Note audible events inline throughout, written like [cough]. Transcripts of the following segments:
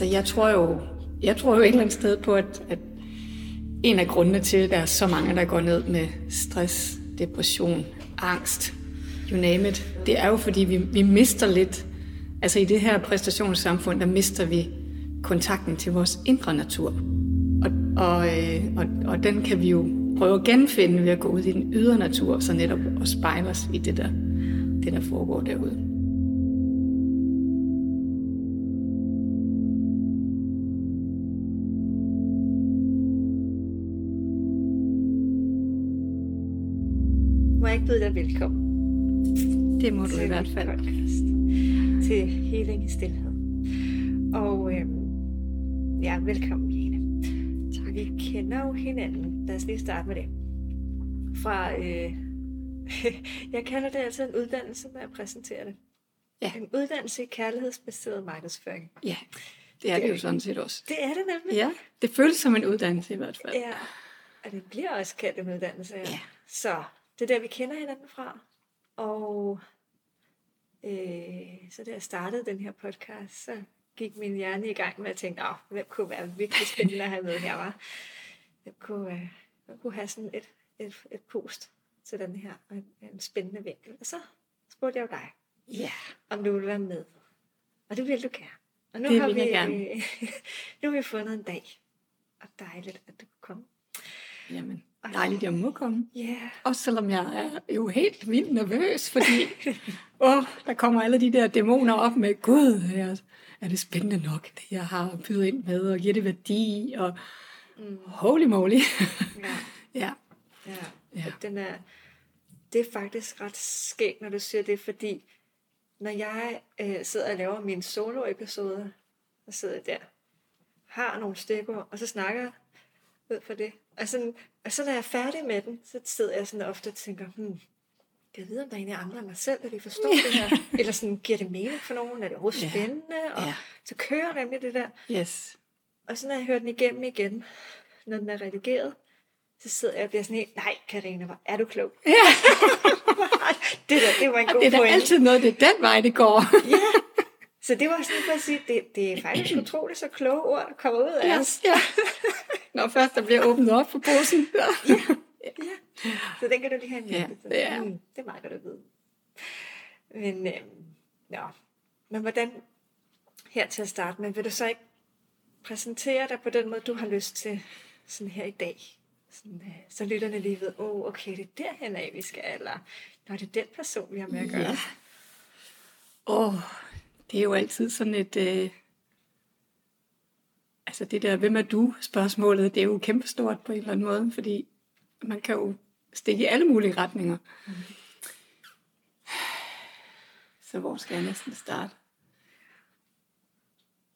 Altså, jeg tror jo, jeg tror jo et eller andet sted på, at, at en af grundene til, at der er så mange, der går ned med stress, depression, angst, you name it, det er jo, fordi vi, vi mister lidt, altså i det her præstationssamfund, der mister vi kontakten til vores indre natur. Og, og, øh, og, og den kan vi jo prøve at genfinde ved at gå ud i den ydre natur, så netop og spejle os i det der, det, der foregår derude. Byde dig velkommen Det må du i hvert fald. podcast, til Healing i Stilhed. Og øh, ja, velkommen Jane. Tak. Vi kender jo hinanden. Lad os lige starte med det. Fra, øh, [laughs] jeg kalder det altså en uddannelse, når jeg præsenterer det. Ja. En uddannelse i kærlighedsbaseret markedsføring. Ja, det er det jo sådan set også. Det er det nemlig. Ja, det føles som en uddannelse i hvert fald. Ja, og det bliver også kaldt en uddannelse. Ja. Ja. Så det er der, vi kender hinanden fra. Og øh, så da jeg startede den her podcast, så gik min hjerne i gang med at tænke, Åh, hvem kunne være virkelig spændende at have med her, var? Hvem kunne, øh, hvem kunne have sådan et, et, et post til den her, en, en spændende vinkel. Og så spurgte jeg jo dig, Ja, om du ville være med. Og det ville du gerne. Og nu Det har vi, gerne. [laughs] nu har vi fundet en dag. Og dejligt, at du kunne komme. jamen, dejligt, jeg må komme. Yeah. Også selvom jeg er jo helt vildt nervøs, fordi [laughs] åh, der kommer alle de der dæmoner op med, gud, er, det spændende nok, det jeg har bydet ind med, og giver det værdi, og Mm. holy moly. ja. [laughs] ja, Ja, Ja. Den er, det er faktisk ret skægt, når du siger det, fordi når jeg øh, sidder og laver mine solo-episoder, så sidder jeg der, har nogle stikord, og så snakker jeg ud for det. Og, sådan, og så når jeg er færdig med den, så sidder jeg sådan ofte og tænker, hmm, kan jeg vide, om der er egentlig andre end mig selv, der de forstår det her? Eller sådan, giver det mening for nogen? Er det overhovedet Ja. spændende? Og Ja. så kører nemlig det der. yes. Og så når jeg hører den igennem igen, når den er redigeret, så sidder jeg og bliver sådan helt, nej Karina, hvor er du klog. Ja, [laughs] det der, det var en god det er da altid noget, det er den vej, det går. Ja, så det var sådan for at sige, det, det er faktisk [clears throat] utroligt så kloge ord, der kommer ud af os. ja. [laughs] Når først der bliver åbnet op for posen. Ja. Ja. Så den kan du lige have en Ja, det er. Mm, det er meget godt at vide. Men, øh, ja. Men hvordan, her til at starte med, vil du så ikke præsentere dig på den måde, du har lyst til sådan her i dag? Sådan, øh, så lytterne lige ved, åh, oh, okay, det er derhen af, vi skal, eller når det er den person, vi har med at gøre. Ja. Åh, det er jo altid sådan et... Øh, altså det der, hvem er du? Spørgsmålet, det er jo kæmpestort på en eller anden måde, fordi man kan jo stikke i alle mulige retninger. Mm. Så hvor skal jeg næsten starte?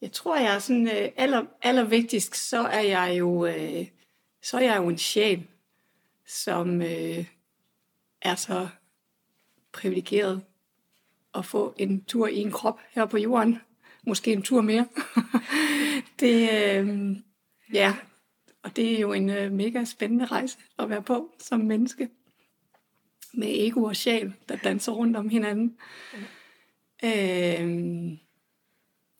Jeg tror, jeg er sådan øh, aller, allervigtigst, så er jeg jo, øh, så er jeg jo en sjæl, som øh, er så privilegeret at få en tur i en krop her på jorden. Måske en tur mere. [laughs] det, øh, ja, og det er jo en øh, mega spændende rejse at være på som menneske. Med ego og sjæl, der danser rundt om hinanden. Øh,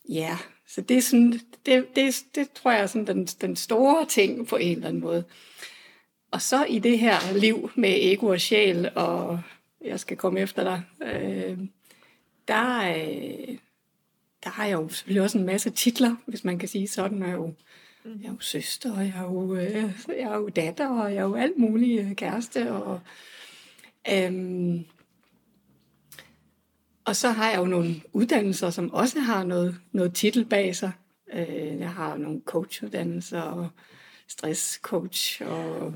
ja, så det er sådan, det, det, det tror jeg er sådan den, den store ting på en eller anden måde. Og så i det her liv med ego og sjæl, og jeg skal komme efter dig, øh, der, øh, der har jeg jo selvfølgelig også en masse titler, hvis man kan sige sådan. Jeg er jo, jeg er jo søster, og jeg er jo, øh, jeg er jo datter, og jeg er jo alt muligt øh, kæreste. Og, øh, og så har jeg jo nogle uddannelser, som også har noget, noget titel bag sig. Øh, jeg har nogle coachuddannelser, og stresscoach og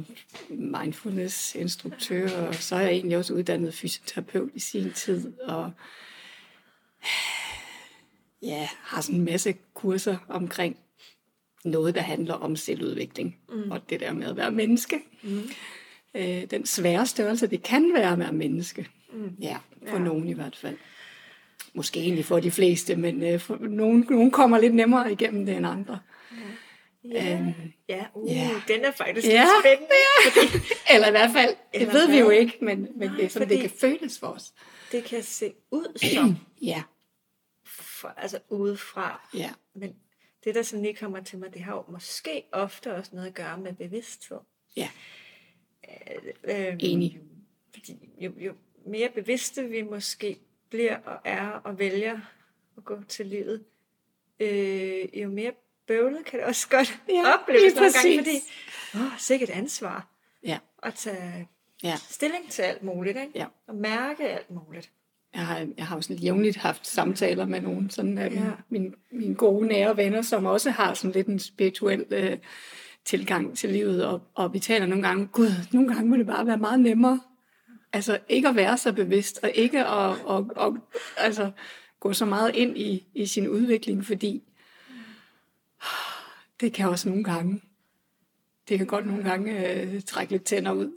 mindfulness-instruktør, og så er jeg egentlig også uddannet fysioterapeut i sin tid, og ja, har sådan en masse kurser omkring noget, der handler om selvudvikling, mm. og det der med at være menneske. Mm. Øh, den svære størrelse, det kan være at være menneske. Mm. Ja, for ja. nogen i hvert fald. Måske egentlig for de fleste, men øh, for nogen, nogen kommer lidt nemmere igennem det end andre. Ja, Øhm, ja, uh, ja. den er faktisk Ja. lidt spændende. Fordi [laughs] Eller i hvert fald, det Eller ved vi jo hvad? ikke, men, men det er sådan, det kan føles for os. det kan se ud som, [clears throat] Ja, for, altså udefra, ja, men det, der sådan lige kommer til mig, det har jo måske ofte også noget at gøre med bevidsthed. Ja, Øh, enig. Fordi jo, jo mere bevidste vi måske bliver og er og vælger at gå til livet, øh, jo mere bøvlet kan det også [laughs] godt Ja, opleves nogle gange, fordi åh, sikkert ansvar Ja, at tage ja. stilling til alt muligt, ikke? Ja. og mærke alt muligt. Jeg har, jeg har jo sådan jævnligt haft samtaler med nogle sådan af Ja. ja. mine, mine gode nære venner, som også har sådan lidt en spirituel øh, tilgang til livet, og, og vi taler nogle gange, gud, nogle gange må det bare være meget nemmere, altså ikke at være så bevidst, og ikke at, at, at, altså, gå så meget ind i, i sin udvikling, fordi det kan også nogle gange, det kan godt nogle gange øh, trække lidt tænder ud.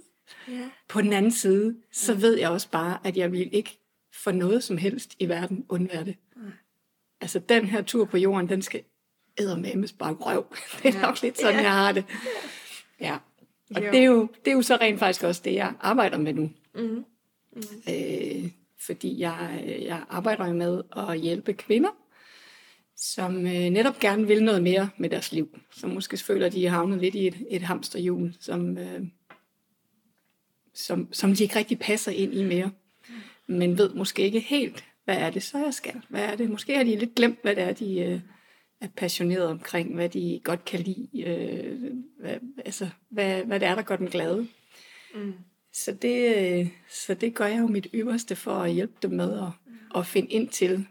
Ja. På den anden side, så ved jeg også bare, at jeg vil ikke for noget som helst i verden undvære det. Altså, den her tur på jorden, den skal eddermammes bare røv. [laughs] Det er Ja. nok lidt sådan, Ja. jeg har det. Ja. Og Jo. det er, jo, det er jo så rent faktisk også det, jeg arbejder med nu. Mm. Øh, fordi jeg, jeg arbejder med at hjælpe kvinder, som øh, netop gerne vil noget mere med deres liv. Som måske føler, at de er havnet lidt i et, et hamsterhjul, som, øh, som, som de ikke rigtig passer ind i mere. Men ved måske ikke helt, hvad er det så, jeg skal? Hvad er det? Måske har de lidt glemt, hvad det er, de øh, er passioneret omkring, hvad de godt kan lide, øh, hvad, altså, hvad, hvad det er, der gør den glade. Mm. Så det, øh, så det gør jeg jo mit ypperste for at hjælpe dem med at, at finde ind til,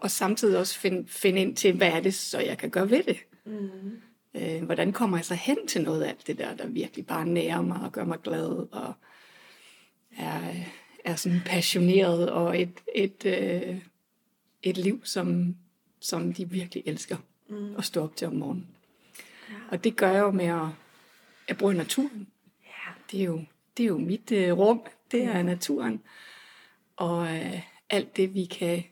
og samtidig også finde, finde ind til, hvad er det, så jeg kan gøre ved det. Mm. Øh, hvordan kommer jeg så hen til noget af alt det der, der virkelig bare nærer mig og gør mig glad, og er, er sådan passioneret, og et, et, øh, et liv, som, som de virkelig elsker Mm. at stå op til om morgenen. Og det gør jeg jo med at, at bruge naturen. Ja. Det er jo, det er jo mit øh, rum, det er naturen. Og øh, alt det, vi kan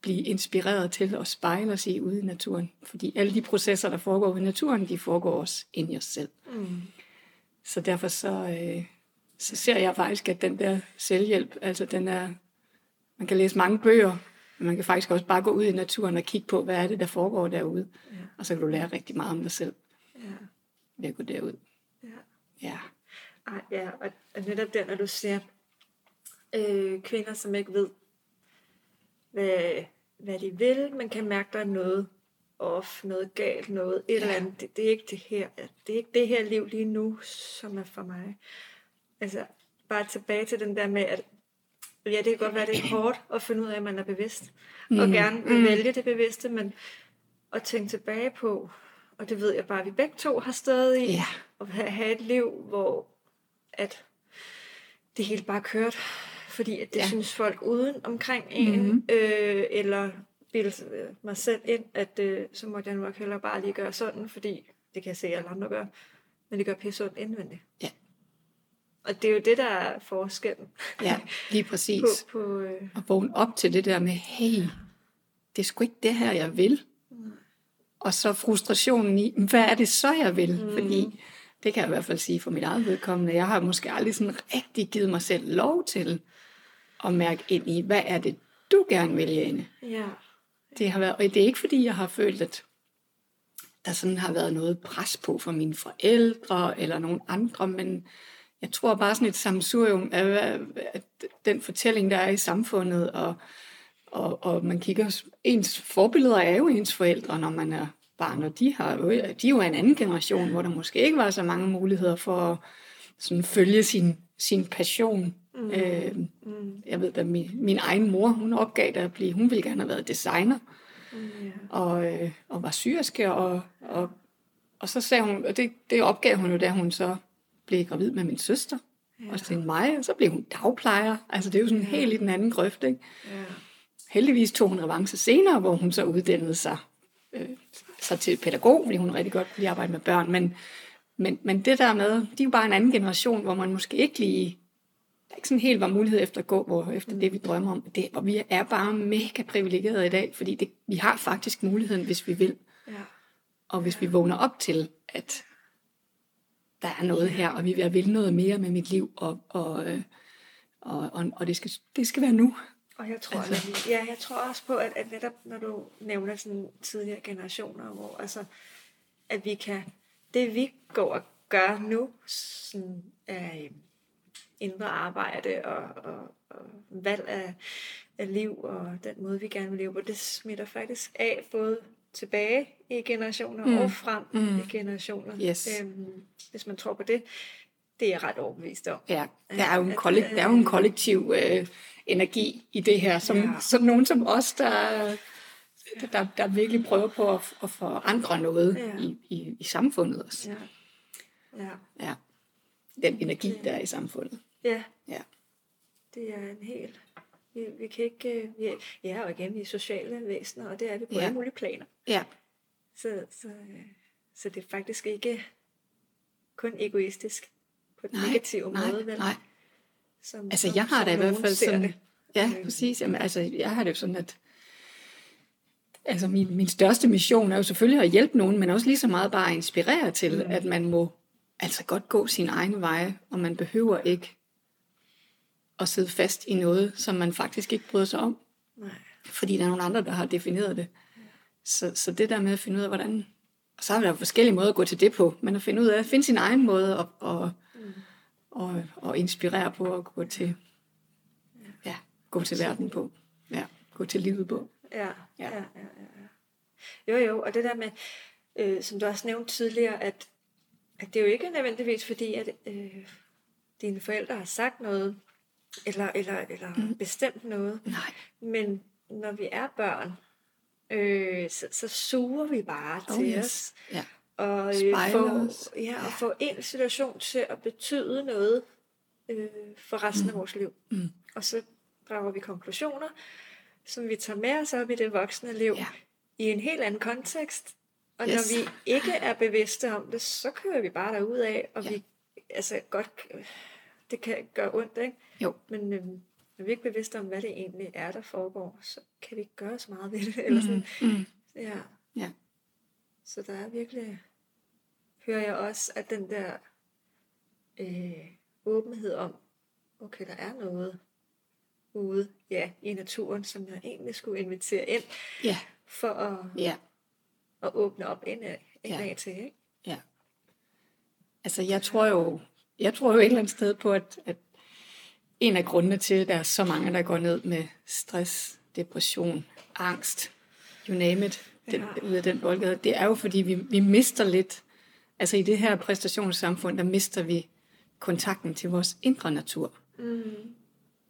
blive inspireret til at spejle os i ude i naturen. Fordi alle de processer, der foregår i naturen, de foregår også ind i os selv. Mm. Så derfor så, øh, så ser jeg faktisk, at den der selvhjælp, altså den er, man kan læse mange bøger, men man kan faktisk også bare gå ud i naturen og kigge på, hvad er det, der foregår derude. Ja. Og så kan du lære rigtig meget om dig selv Ja. ved at gå derud. Ja. Ja, Ej, ja, og, netop der, når du ser øh, kvinder, som ikke ved, hvad, hvad de vil, men kan mærke, der er noget off, noget galt, noget et Ja. eller andet. Det, det, er ikke det her, det er ikke det her liv lige nu, som er for mig. Altså, bare tilbage til den der med, at ja, det kan godt være, det er hårdt at finde ud af, at man er bevidst, mm. og gerne vil vælge det bevidste, men at tænke tilbage på, og det ved jeg bare, at vi begge to har stået i, Ja. at have, et liv, hvor at det hele bare kørt, fordi at det ja. Ja. synes folk uden omkring en, mm-hmm. øh, eller bilde mig selv ind, at øh, så måtte jeg nok hellere bare lige gøre sådan, fordi det kan jeg se, at alle andre gør, men det gør pisse ondt indvendigt. Ja. Og det er jo det, der er forskellen ja lige præcis. [laughs] på, på øh, at vågne op til det der med, hey, det er sgu ikke det her, jeg vil. Og så frustrationen i, hvad er det så, jeg vil? Mm. Fordi det kan jeg i hvert fald sige for mit eget vedkommende. Jeg har måske aldrig sådan rigtig givet mig selv lov til at mærke ind i, hvad er det, du gerne vil, Jane? ja, Det har været, og det er ikke fordi, jeg har følt, at der sådan har været noget pres på for mine forældre eller nogen andre, men jeg tror bare sådan et samsurium af den fortælling, der er i samfundet, og, og, og man kigger, ens forbilleder er jo ens forældre, når man er barn, og de, har jo, de er jo en anden generation, hvor der måske ikke var så mange muligheder for at sådan følge sin, sin passion. Mm. Øh, mm, jeg ved, at min, min egen mor, hun opgav det at blive, hun ville gerne have været designer, mm, og, øh, og var syriske, og, og, og så sagde hun, og det, det opgav hun jo, da hun så blev gravid med min søster, ja. og til mig, og så blev hun dagplejer. Altså det er jo sådan helt i den anden grøft, ikke? ja, Heldigvis tog hun revanche senere, hvor hun så uddannede sig, øh, sig til pædagog, fordi hun rigtig godt kunne lide arbejde med børn. Men, men, men det der med, de er jo bare en anden generation, hvor man måske ikke lige, der ikke sådan helt var mulighed efter at gå, hvor, efter det vi drømmer om. Det, og vi er bare mega privilegerede i dag, fordi det, vi har faktisk muligheden, hvis vi vil. ja, Og hvis vi vågner op til, at der er noget her, og vi vil noget mere med mit liv, og, og, øh, og, og, og det, skal, det skal være nu. Og jeg tror, altså. ja, jeg tror også på, at, at netop når du nævner sådan tidligere generationer, hvor altså, at vi kan, det vi går og gør nu, sådan, af indre arbejde og, og, og valg af, af liv og den måde, vi gerne vil leve på, det smitter faktisk af både tilbage i generationer mm. og frem mm. i generationer. Yes. Øhm, hvis man tror på det, det er jeg ret overbevist om. Ja, der er jo en, kollektiv, der er jo en kollektiv øh, energi i det her, som, ja. som nogen som os, der, der, der virkelig prøver på at, at forandre noget ja. i, i, i samfundet også. Ja. Ja. ja. Den energi, der er i samfundet. Ja. ja. Det er en helt... Vi, vi kan ikke... Vi er, ja, og igen, vi er sociale væsener, og det er vi på ja. alle mulige planer. Ja. Så, så, så det er faktisk ikke kun egoistisk på den nej, negative nej, måde, vel? Nej. Som, altså, jeg har det i hvert fald sådan... Det. Ja, præcis. Jamen, altså, jeg har det jo sådan, at altså min, min største mission er jo selvfølgelig at hjælpe nogen, men også lige så meget bare at inspirere til, mm. at man må altså godt gå sin egen veje, og man behøver ikke at sidde fast i noget, som man faktisk ikke bryder sig om. Nej. Fordi der er nogle andre, der har defineret det. Så, så det der med at finde ud af, hvordan... Og så er der forskellige måder at gå til det på, men at finde ud af at finde sin egen måde og, og, mm. og, og inspirere på at gå til, ja, gå til verden på. Ja, gå til livet på. Ja, ja, ja, ja. ja. Jo, jo, og det der med, øh, som du også nævnte tidligere, at, at det er jo ikke nødvendigvis fordi, at øh, dine forældre har sagt noget, eller, eller, eller mm. bestemt noget. Nej. Men når vi er børn, øh, så, så suger vi bare oh, til yes. os. Ja. Og øh, få, ja, og få en situation til at betyde noget øh, for resten mm. af vores liv. Mm. Og så drager vi konklusioner, som vi tager med os op i det voksne liv, ja. i en helt anden kontekst. Og Yes. når vi ikke er bevidste om det, så kører vi bare derud af, og Ja. vi, altså godt, det kan gøre ondt, ikke? Jo. Men øhm, når vi ikke er bevidste om, hvad det egentlig er, der foregår, så kan vi ikke gøre så meget ved det. [laughs] Eller sådan. Mm. Ja. Ja. Så der er virkelig, hører jeg også, at den der øh, åbenhed om, okay, der er noget ude ja, i naturen, som jeg egentlig skulle invitere ind, Ja. for at, Ja. at åbne op indad, indad Ja. til. Ikke? Ja. Altså, jeg tror jo, jeg tror jo et eller andet sted på, at, at en af grundene til, at der er så mange, der går ned med stress, depression, angst, you name it, den, Ja. ud af den boldgade, det er jo, fordi vi, vi mister lidt, altså i det her præstationssamfund, der mister vi kontakten til vores indre natur. Mm.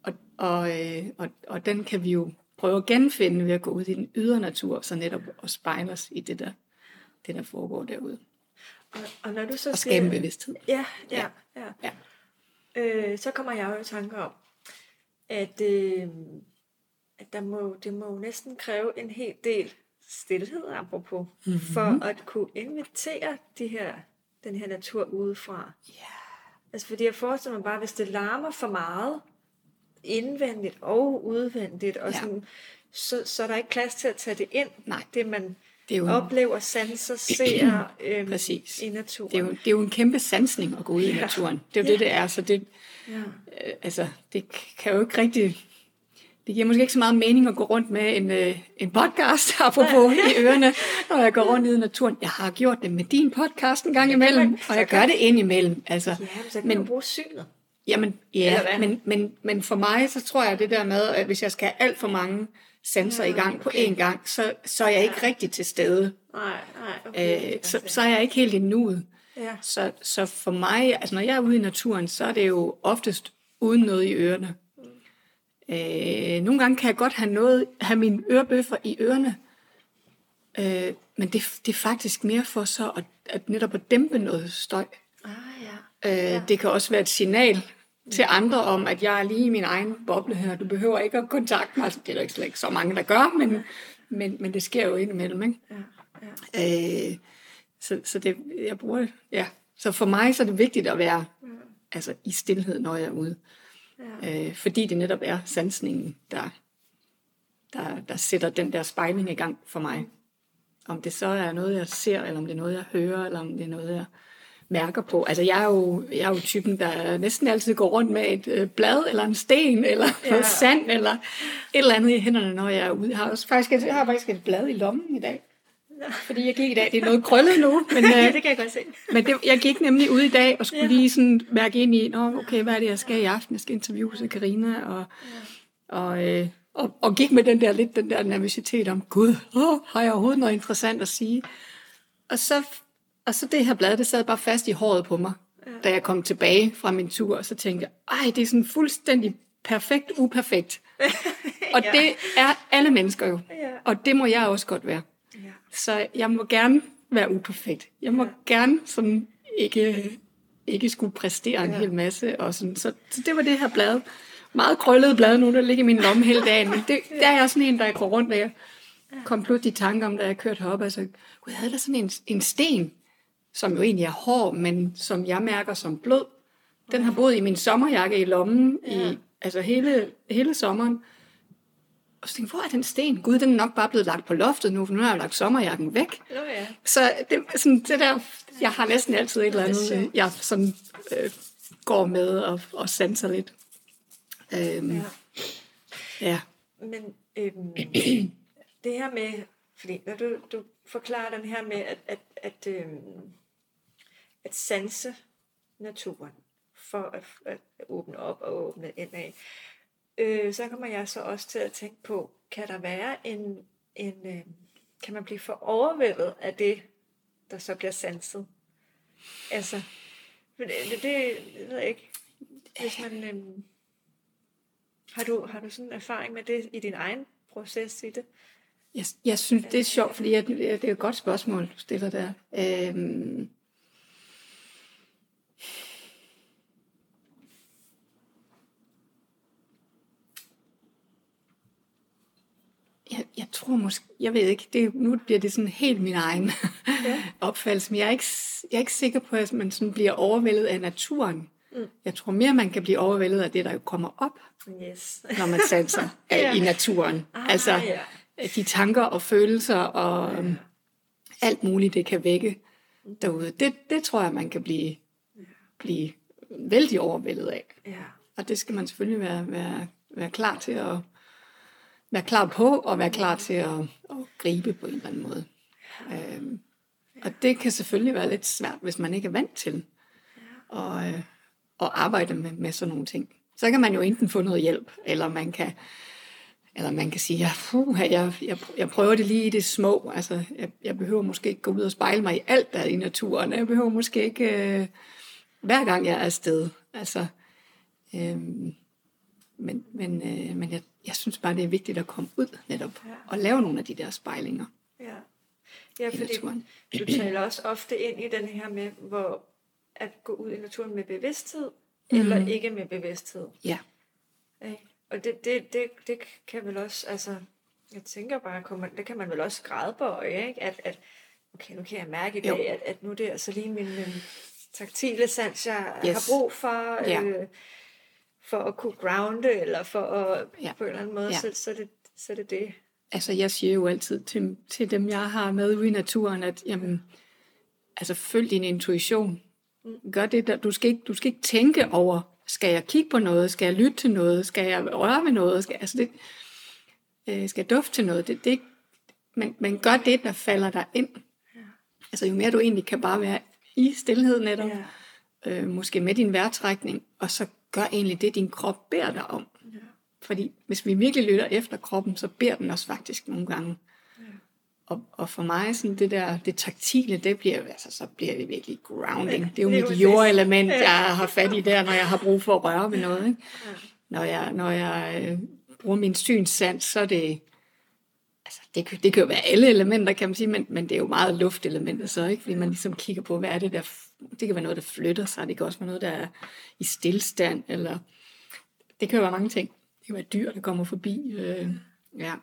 Og, og, øh, og, og den kan vi jo prøve at genfinde ved at gå ud i den ydre natur, så netop og spejle os i det der, det, der foregår derude. Og, og når du så Og skabe en bevidsthed. Ja, ja, ja. Ja. Øh, så kommer jeg jo i tanke om, at, øh, at der må, det må jo næsten kræve en hel del stillhed, apropos, mm-hmm. for at kunne invitere de her, den her natur udefra. Ja. Altså fordi jeg forestiller mig bare, hvis det larmer for meget, indvendigt og udvendigt, og Ja. sådan, så, så er der ikke plads til at tage det ind, Nej. det man Det er jo, oplever, sanser, ser [clears throat] øhm, Præcis. i naturen. det, er jo, det er jo en kæmpe sansning at gå ud i Ja. naturen. Det er jo det, det er. Så det, Ja. øh, altså, det kan jo ikke rigtig... Det giver måske ikke så meget mening at gå rundt med en, øh, en podcast, [laughs] apropos i ørerne, når jeg går rundt i naturen. Jeg har gjort det med din podcast en gang Ja, imellem, og jeg gør det indimellem. Altså, Ja, men så kan Men- bruge synet. Jamen, ja, men, men, men for mig, så tror jeg det der med, at hvis jeg skal have alt for mange sanser i gang på okay. én gang, så, så er jeg ikke rigtig til stede. Nej, nej. Okay, Øh, så, så er jeg ikke helt i nuet. Ja. Så, så for mig, altså når jeg er ude i naturen, så er det jo oftest uden noget i ørerne. Øh, nogle gange kan jeg godt have, noget, have mine ørebøffer i ørerne, øh, men det, det er faktisk mere for så at, at netop at dæmpe noget støj. Ah, ja. Øh, Det kan også være et signal til andre om, at jeg er lige i min egen boble her. Du behøver ikke at kontakte mig. Altså, det er der ikke slet ikke så mange, der gør, men, men, men det sker jo indimellem. Ikke? Ja, ja. Øh, så, så det, jeg bruger det, ja. Så for mig så er det vigtigt at være altså, i stillhed, når jeg er ude. Ja. Øh, fordi det netop er sansningen, der, der, der sætter den der spejling i gang for mig. Om det så er noget, jeg ser, eller om det er noget, jeg hører, eller om det er noget, jeg mærker på. Altså jeg er jo, jeg er jo typen, der næsten altid går rundt med et øh, blad, eller en sten, eller ja. noget sand, eller et eller andet i hænderne, når jeg er ude. Jeg har, også faktisk, jeg har faktisk et blad i lommen i dag. Fordi jeg gik i dag, det er noget krøllet nu, men, [laughs] ja, øh, det kan jeg godt se. men det, jeg gik nemlig ud i dag og skulle ja. lige sådan mærke ind i, Nå, okay, hvad er det, jeg skal i aften? Jeg skal interviewe Karina og, ja. og, øh, og, og gik med den der lidt den der nervøsitet om, gud, åh, har jeg overhovedet noget interessant at sige? Og så, og så det her blad, det sad bare fast i håret på mig, ja. da jeg kom tilbage fra min tur, og så tænkte jeg, ej, det er sådan fuldstændig perfekt, uperfekt. [laughs] og ja. det er alle mennesker jo, ja. og det må jeg også godt være. Ja. Så jeg må gerne være uperfekt. Jeg må ja. gerne sådan ikke, ikke skulle præstere en ja. hel masse. Og sådan. Så, så det var det her blad. Meget krøllet blad nu, der ligger i min lomme hele dagen. Men det, der er jeg sådan en, der går rundt, og jeg kom pludselig i tanke om, da jeg kørte herop, altså, gud, jeg havde der sådan en, en sten, som jo egentlig er hård, men som jeg mærker som blød. Den har boet i min sommerjakke i lommen ja. i altså hele, hele sommeren. Og så tænkte hvor er den sten? Gud, den er nok bare blevet lagt på loftet nu, for nu har jeg lagt sommerjakken væk. Nå ja. Så det, sådan, det der, jeg har næsten altid et eller andet, jeg sådan, øh, går med og, og sanser lidt. Øhm, ja. ja. Men øhm, det her med, fordi når du, du forklarer den her med at, at, at, øhm, at sanse naturen for at, at åbne op og åbne ind af, øh, så kommer jeg så også til at tænke på, kan der være en, en øh, kan man blive for overvældet af det, der så bliver sanset? Altså, det, det, det ved jeg ikke. Hvis man, øh, har, du, har du sådan en erfaring med det i din egen proces i det? Jeg, jeg synes, det er sjovt, fordi jeg, det er et godt spørgsmål, du stiller der. Øhm, jeg, jeg tror måske, jeg ved ikke, det, nu bliver det sådan helt min egen ja. [laughs] opfattelse, men jeg er, ikke, jeg er ikke sikker på, at man sådan bliver overvældet af naturen. Mm. Jeg tror mere, man kan blive overvældet af det, der jo kommer op, yes. når man sanser [laughs] ja. i naturen. Ah, altså ja. de tanker og følelser og ja. alt muligt, det kan vække mm. derude. Det, det tror jeg, man kan blive, ja. blive vældig overvældet af. Ja. Og det skal man selvfølgelig være, være, være klar til at være klar på, og være klar til at, at gribe på en eller anden måde. Øhm, og det kan selvfølgelig være lidt svært, hvis man ikke er vant til at, øh, at arbejde med, med sådan nogle ting. Så kan man jo enten få noget hjælp, eller man kan, eller man kan sige, ja, puh, jeg, jeg, jeg prøver det lige i det små. Altså, jeg, jeg behøver måske ikke gå ud og spejle mig i alt, der er i naturen. Jeg behøver måske ikke, øh, hver gang jeg er afsted. Altså, øh, men men, øh, men jeg, jeg synes bare, det er vigtigt at komme ud netop ja. og lave nogle af de der spejlinger. Ja, ja fordi du taler også ofte ind i den her med, hvor at gå ud i naturen med bevidsthed, mm. eller ikke med bevidsthed. Ja. ja. Og det, det, det, det kan vel også, altså, jeg tænker bare, det kan man vel også græde på, ikke? At, at okay, nu kan jeg mærke i dag, at, at nu det er altså lige min, min taktile sans, jeg yes. har brug for. Ja. Øh, for at kunne grounde, eller for at ja. på en eller anden måde, ja. så, så, det, så det det. Altså jeg siger jo altid til, til dem, jeg har med ude i naturen, at jamen, altså følg din intuition. Mm. Gør det der. Du skal, ikke, du skal ikke tænke over, skal jeg kigge på noget, skal jeg lytte til noget, skal jeg røre ved noget, skal, altså det, øh, skal jeg dufte til noget. Det, det, men, men gør det, der falder dig ind. Ja. Altså jo mere du egentlig kan bare være i stillhed netop, ja. øh, måske med din vejrtrækning, og så gør egentlig det, din krop beder dig om. Ja. Fordi hvis vi virkelig lytter efter kroppen, så beder den os faktisk nogle gange. Ja. Og, og for mig, sådan det der, det taktile, det bliver, altså, så bliver det virkelig grounding. Det er jo det mit jordelement, jeg har fat i der, når jeg har brug for at røre ved noget. Ikke? Ja. Når jeg, når jeg øh, bruger min synssans, så er det, altså det, kan, det kan jo være alle elementer, kan man sige, men, men det er jo meget luftelementer så, ikke? Fordi man ligesom kigger på, hvad er det der det kan være noget, der flytter sig, det kan også være noget, der er i stillstand, eller det kan jo være mange ting. Det kan være dyr, der kommer forbi. Øh, ja.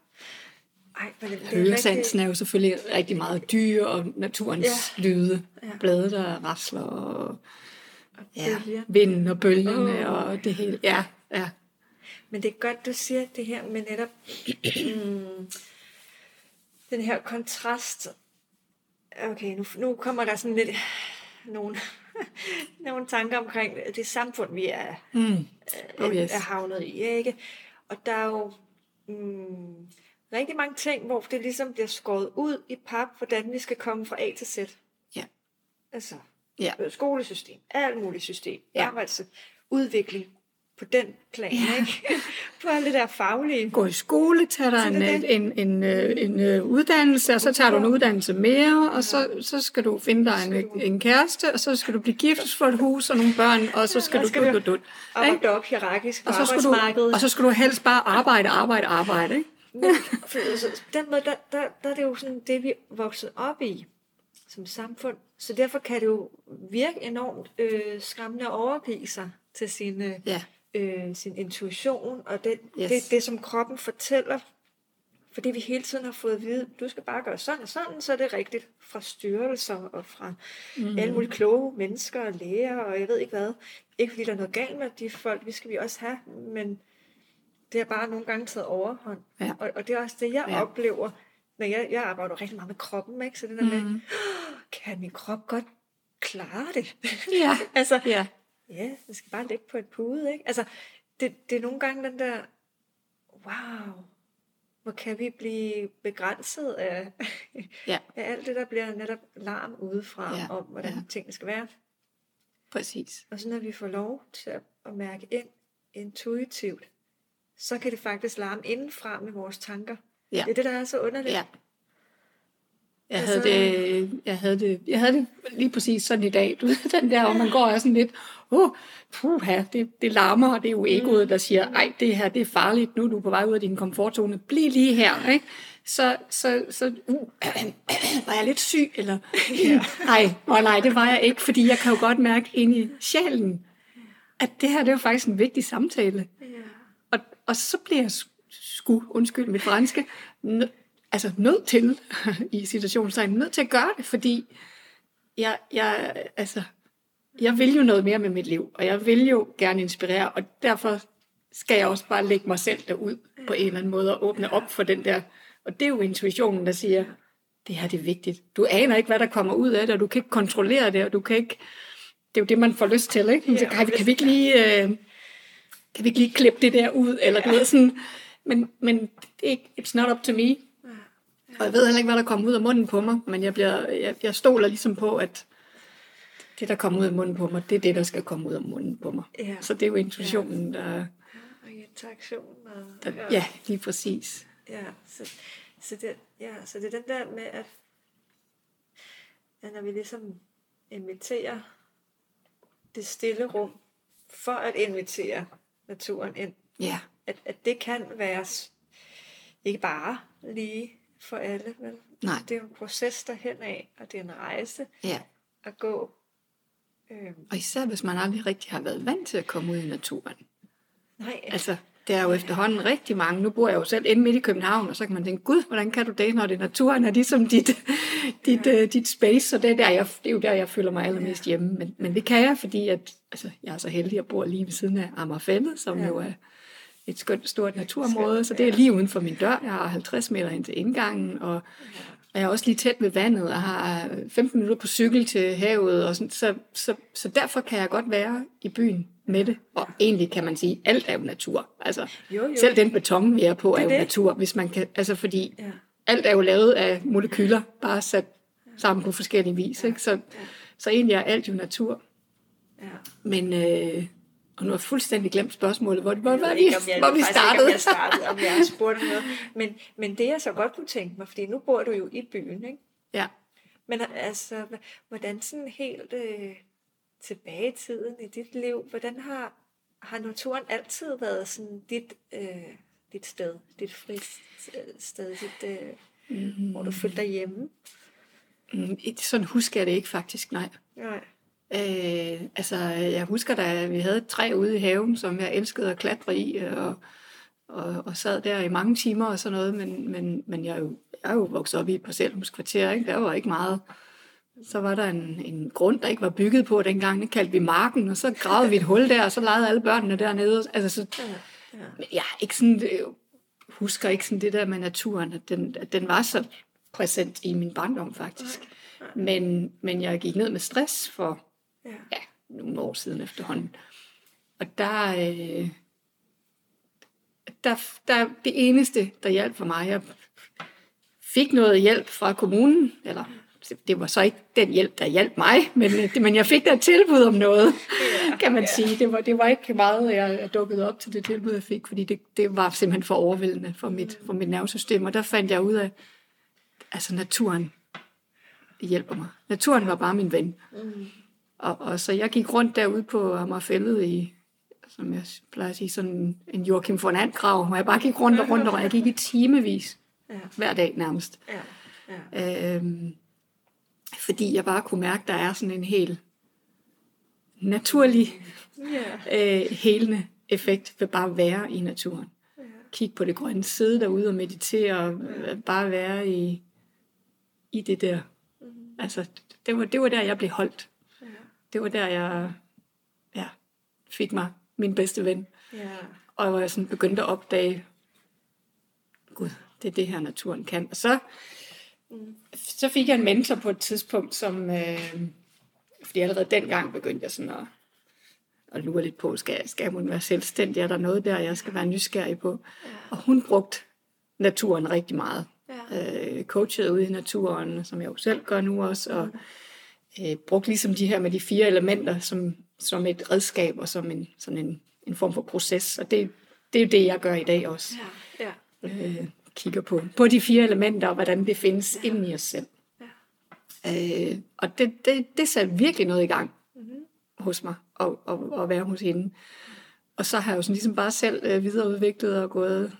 Ej, men det, Høresansen er jo selvfølgelig rigtig meget dyr, og naturens ja. lyde, ja. blade, der rasler, og, og ja, vinden og bølgerne, oh. og det hele. Ja, ja. Men det er godt, du siger det her med netop mm, [clears throat] den her kontrast. Okay, nu, nu kommer der sådan lidt nogle [laughs] nogle tanker omkring det samfund, vi er, Mm. er, Oh, yes. er havnet i. Ikke? Og der er jo mm, rigtig mange ting, hvor det ligesom bliver skåret ud i pap, hvordan vi skal komme fra A til Z. Ja. Altså, Ja. øh, skolesystem, alt muligt system, Ja. ja. arbejdsudvikling på den plan, ja. ikke? på alle det der faglige. Gå i skole, tage dig Så en, er det. en, en, øh, en, en uddannelse, og så tager du en uddannelse mere, og så, så skal du finde dig en, en kæreste, og så skal du blive gift for et hus og nogle børn, og så skal Og du skal du dut, dut. Arbejde op hierarkisk på Og så, skal du, og så skal du helst bare arbejde, arbejde, arbejde. Ikke? Men, for, altså, den måde, der, der, der er det jo sådan det, vi er vokset op i som samfund. Så derfor kan det jo virke enormt øh, skræmmende at overgive sig til sin, øh, Ja. Øh, sin intuition, og det, Yes. det, det, som kroppen fortæller. Fordi vi hele tiden har fået at vide, du skal bare gøre sådan og sådan, så er det rigtigt fra styrelser og fra mm. alle mulige kloge mennesker og læger, og jeg ved ikke hvad. Ikke fordi der er noget galt med de folk, vi skal vi også have, men det har bare nogle gange taget overhånd. Ja. Og, og det er også det, jeg Ja. oplever, når jeg, jeg arbejder rigtig meget med kroppen, ikke? Så det der mm. med, Mhm. kan min krop godt klare det? Ja. [laughs] altså, Ja. Ja, det skal bare ligge på et pude, ikke? Altså, det, det er nogle gange den der, wow, hvor kan vi blive begrænset af, Ja. af alt det, der bliver netop larm udefra, Ja, om hvordan ja. tingene skal være. Præcis. Og så når vi får lov til at, at mærke ind intuitivt, så kan det faktisk larme indenfra med vores tanker. Ja. Det er det, der er så underligt. Ja. Jeg Altså- havde, det, jeg, havde det, jeg havde det lige præcis sådan i dag. Du ved, den der, hvor man går og sådan lidt, oh, puha, det, det larmer, og det er jo egoet, der siger, ej, det her, det er farligt, nu er du på vej ud af din komfortzone, bliv lige her, ikke? Så, så, så uh, [clears throat] var jeg lidt syg, eller, [laughs] nej, oh, nej, det var jeg ikke, fordi jeg kan jo godt mærke ind i sjælen, at det her, det er jo faktisk en vigtig samtale. Ja. Og, og så bliver jeg sku, undskyld mit franske, altså nødt til, [laughs] i situationstegn, nødt til at gøre det, fordi jeg, jeg, altså, jeg vil jo noget mere med mit liv, og jeg vil jo gerne inspirere, og derfor skal jeg også bare lægge mig selv derud på en eller anden måde og åbne op for den der. Og det er jo intuitionen, der siger, det her det er vigtigt. Du aner ikke, hvad der kommer ud af det, og du kan ikke kontrollere det, og du kan ikke... Det er jo det, man får lyst til, ikke? Men så kan, vi, kan vi ikke lige... Øh, kan vi ikke lige klippe det der ud, eller du ved sådan... Men, men det er ikke, it's not up to me. Og jeg ved heller ikke, hvad der kommer ud af munden på mig, men jeg, bliver, jeg, jeg stoler ligesom på, at det, der kommer ud af munden på mig, det er det, der skal komme ud af munden på mig. Ja. Så det er jo intuitionen, der, Og interaktion. Og, der ja, lige præcis. Ja, så, så, det, ja, så det er den der med, at, at når vi ligesom inviterer det stille rum, for at invitere naturen ind, Ja, at, at det kan være ikke bare lige for alle, vel? Nej. Det er jo en proces derhen af, og det er en rejse ja. at gå. Øhm, Og især hvis man aldrig rigtig har været vant til at komme ud i naturen. nej, Altså, det er jo efterhånden rigtig mange. Nu bor jeg jo selv inde midt i København, og så kan man tænke, gud, hvordan kan du det, når det er naturen er ligesom dit, [laughs] dit, ja. uh, dit space, så det er, der, jeg, det er jo der, jeg føler mig allermest hjemme. Men, men det kan jeg, fordi at, altså, jeg er så heldig, at jeg bor lige ved siden af Amagerfælde, som ja. Ja. jo er et skønt, stort naturområde, så det er lige uden for min dør. Jeg har 50 meter ind til indgangen, og, jeg er også lige tæt ved vandet, og har 15 minutter på cykel til havet, og sådan, så, så, så derfor kan jeg godt være i byen med det. Og egentlig kan man sige, alt er jo natur. Altså, Jo, jo. selv den beton, vi er på, er, Det er jo det. natur, hvis man kan, altså fordi Ja. alt er jo lavet af molekyler, bare sat sammen på forskellige vis. Ikke? Så, så egentlig er alt jo natur. ja. Men, øh, og nu har jeg fuldstændig glemt spørgsmålet, hvor, hvor, hvor, vi, ikke, om jeg, hvor vi startede. Ikke, om jeg startede, om jeg spurgte noget. Men, men det jeg så godt kunne tænke mig, fordi nu bor du jo i byen, ikke? ja. Men altså, hvordan sådan helt øh, tilbage i tiden i dit liv, hvordan har, har naturen altid været sådan dit, øh, dit sted, dit fristed, dit, øh, mm. hvor du følte dig hjemme? Mm, Sådan husker jeg det ikke faktisk, nej. Nej. Øh, altså, jeg husker da, vi havde et træ ude i haven, som jeg elskede at klatre i, og, og, og sad der i mange timer og sådan noget, men, men, men jeg, er jo, jeg er jo vokset op i et parcelhuskvarter, ikke? der var ikke meget. Så var der en, en grund, der ikke var bygget på dengang, det kaldte vi marken, og så gravede vi et hul der, og så legede alle børnene dernede. Altså, så, Ja, ja. men jeg er ikke sådan, øh, husker ikke sådan det der med naturen, at den, at den var så præsent i min barndom faktisk. Men, men jeg gik ned med stress for Ja. ja, nogle år siden efterhånden. Og der, øh, der, der, det eneste, der hjalp for mig, jeg fik noget hjælp fra kommunen, eller det var så ikke den hjælp, der hjalp mig, men, øh, men jeg fik da et tilbud om noget, Ja, kan man ja. sige. Det var, det var ikke meget, jeg, jeg dukkede op til det tilbud, jeg fik, fordi det, det var simpelthen for overvældende for mit, for mit nervesystem. Og der fandt jeg ud af, altså naturen hjælper mig. Naturen var bare min ven. Mm. Og, og så jeg gik rundt derude på Amagerfællet i, som jeg plejer at sige, sådan en Joachim von And-grav, hvor jeg bare gik rundt og rundt, og jeg gik i timevis Ja. hver dag nærmest. Ja. Ja. Øhm, fordi jeg bare kunne mærke, at der er sådan en helt naturlig, Ja. øh, helende effekt ved bare at være i naturen. Ja. Kigge på det grønne, sidde derude og meditere, og øh, bare være i, i det der. Mhm. Altså, det var, det var der, jeg blev holdt. Ja. Det var der, jeg ja, fik mig min bedste ven. Ja. Og hvor jeg sådan begyndte at opdage, gud, det er det her, naturen kan. Og så, så fik jeg en mentor på et tidspunkt, som, øh, fordi allerede dengang begyndte jeg sådan at, at lure lidt på, skal, skal måtte være selvstændig? Er der noget der, jeg skal være nysgerrig på? Og hun brugte naturen rigtig meget. Ja. Øh, coachede ude i naturen, som jeg jo selv gør nu også, og øh, brugte ligesom de her med de fire elementer som, som et redskab og som en, sådan en, en form for proces. Og det, det er jo det, jeg gør i dag også. Ja. Ja. Øh, kigger på, på de fire elementer og hvordan det findes ja. inden i os selv. Ja. Øh, og det, det, det satte virkelig noget i gang Mhm. hos mig at, at, at være hos hende. Og så har jeg jo sådan ligesom bare selv øh, videreudviklet og gået,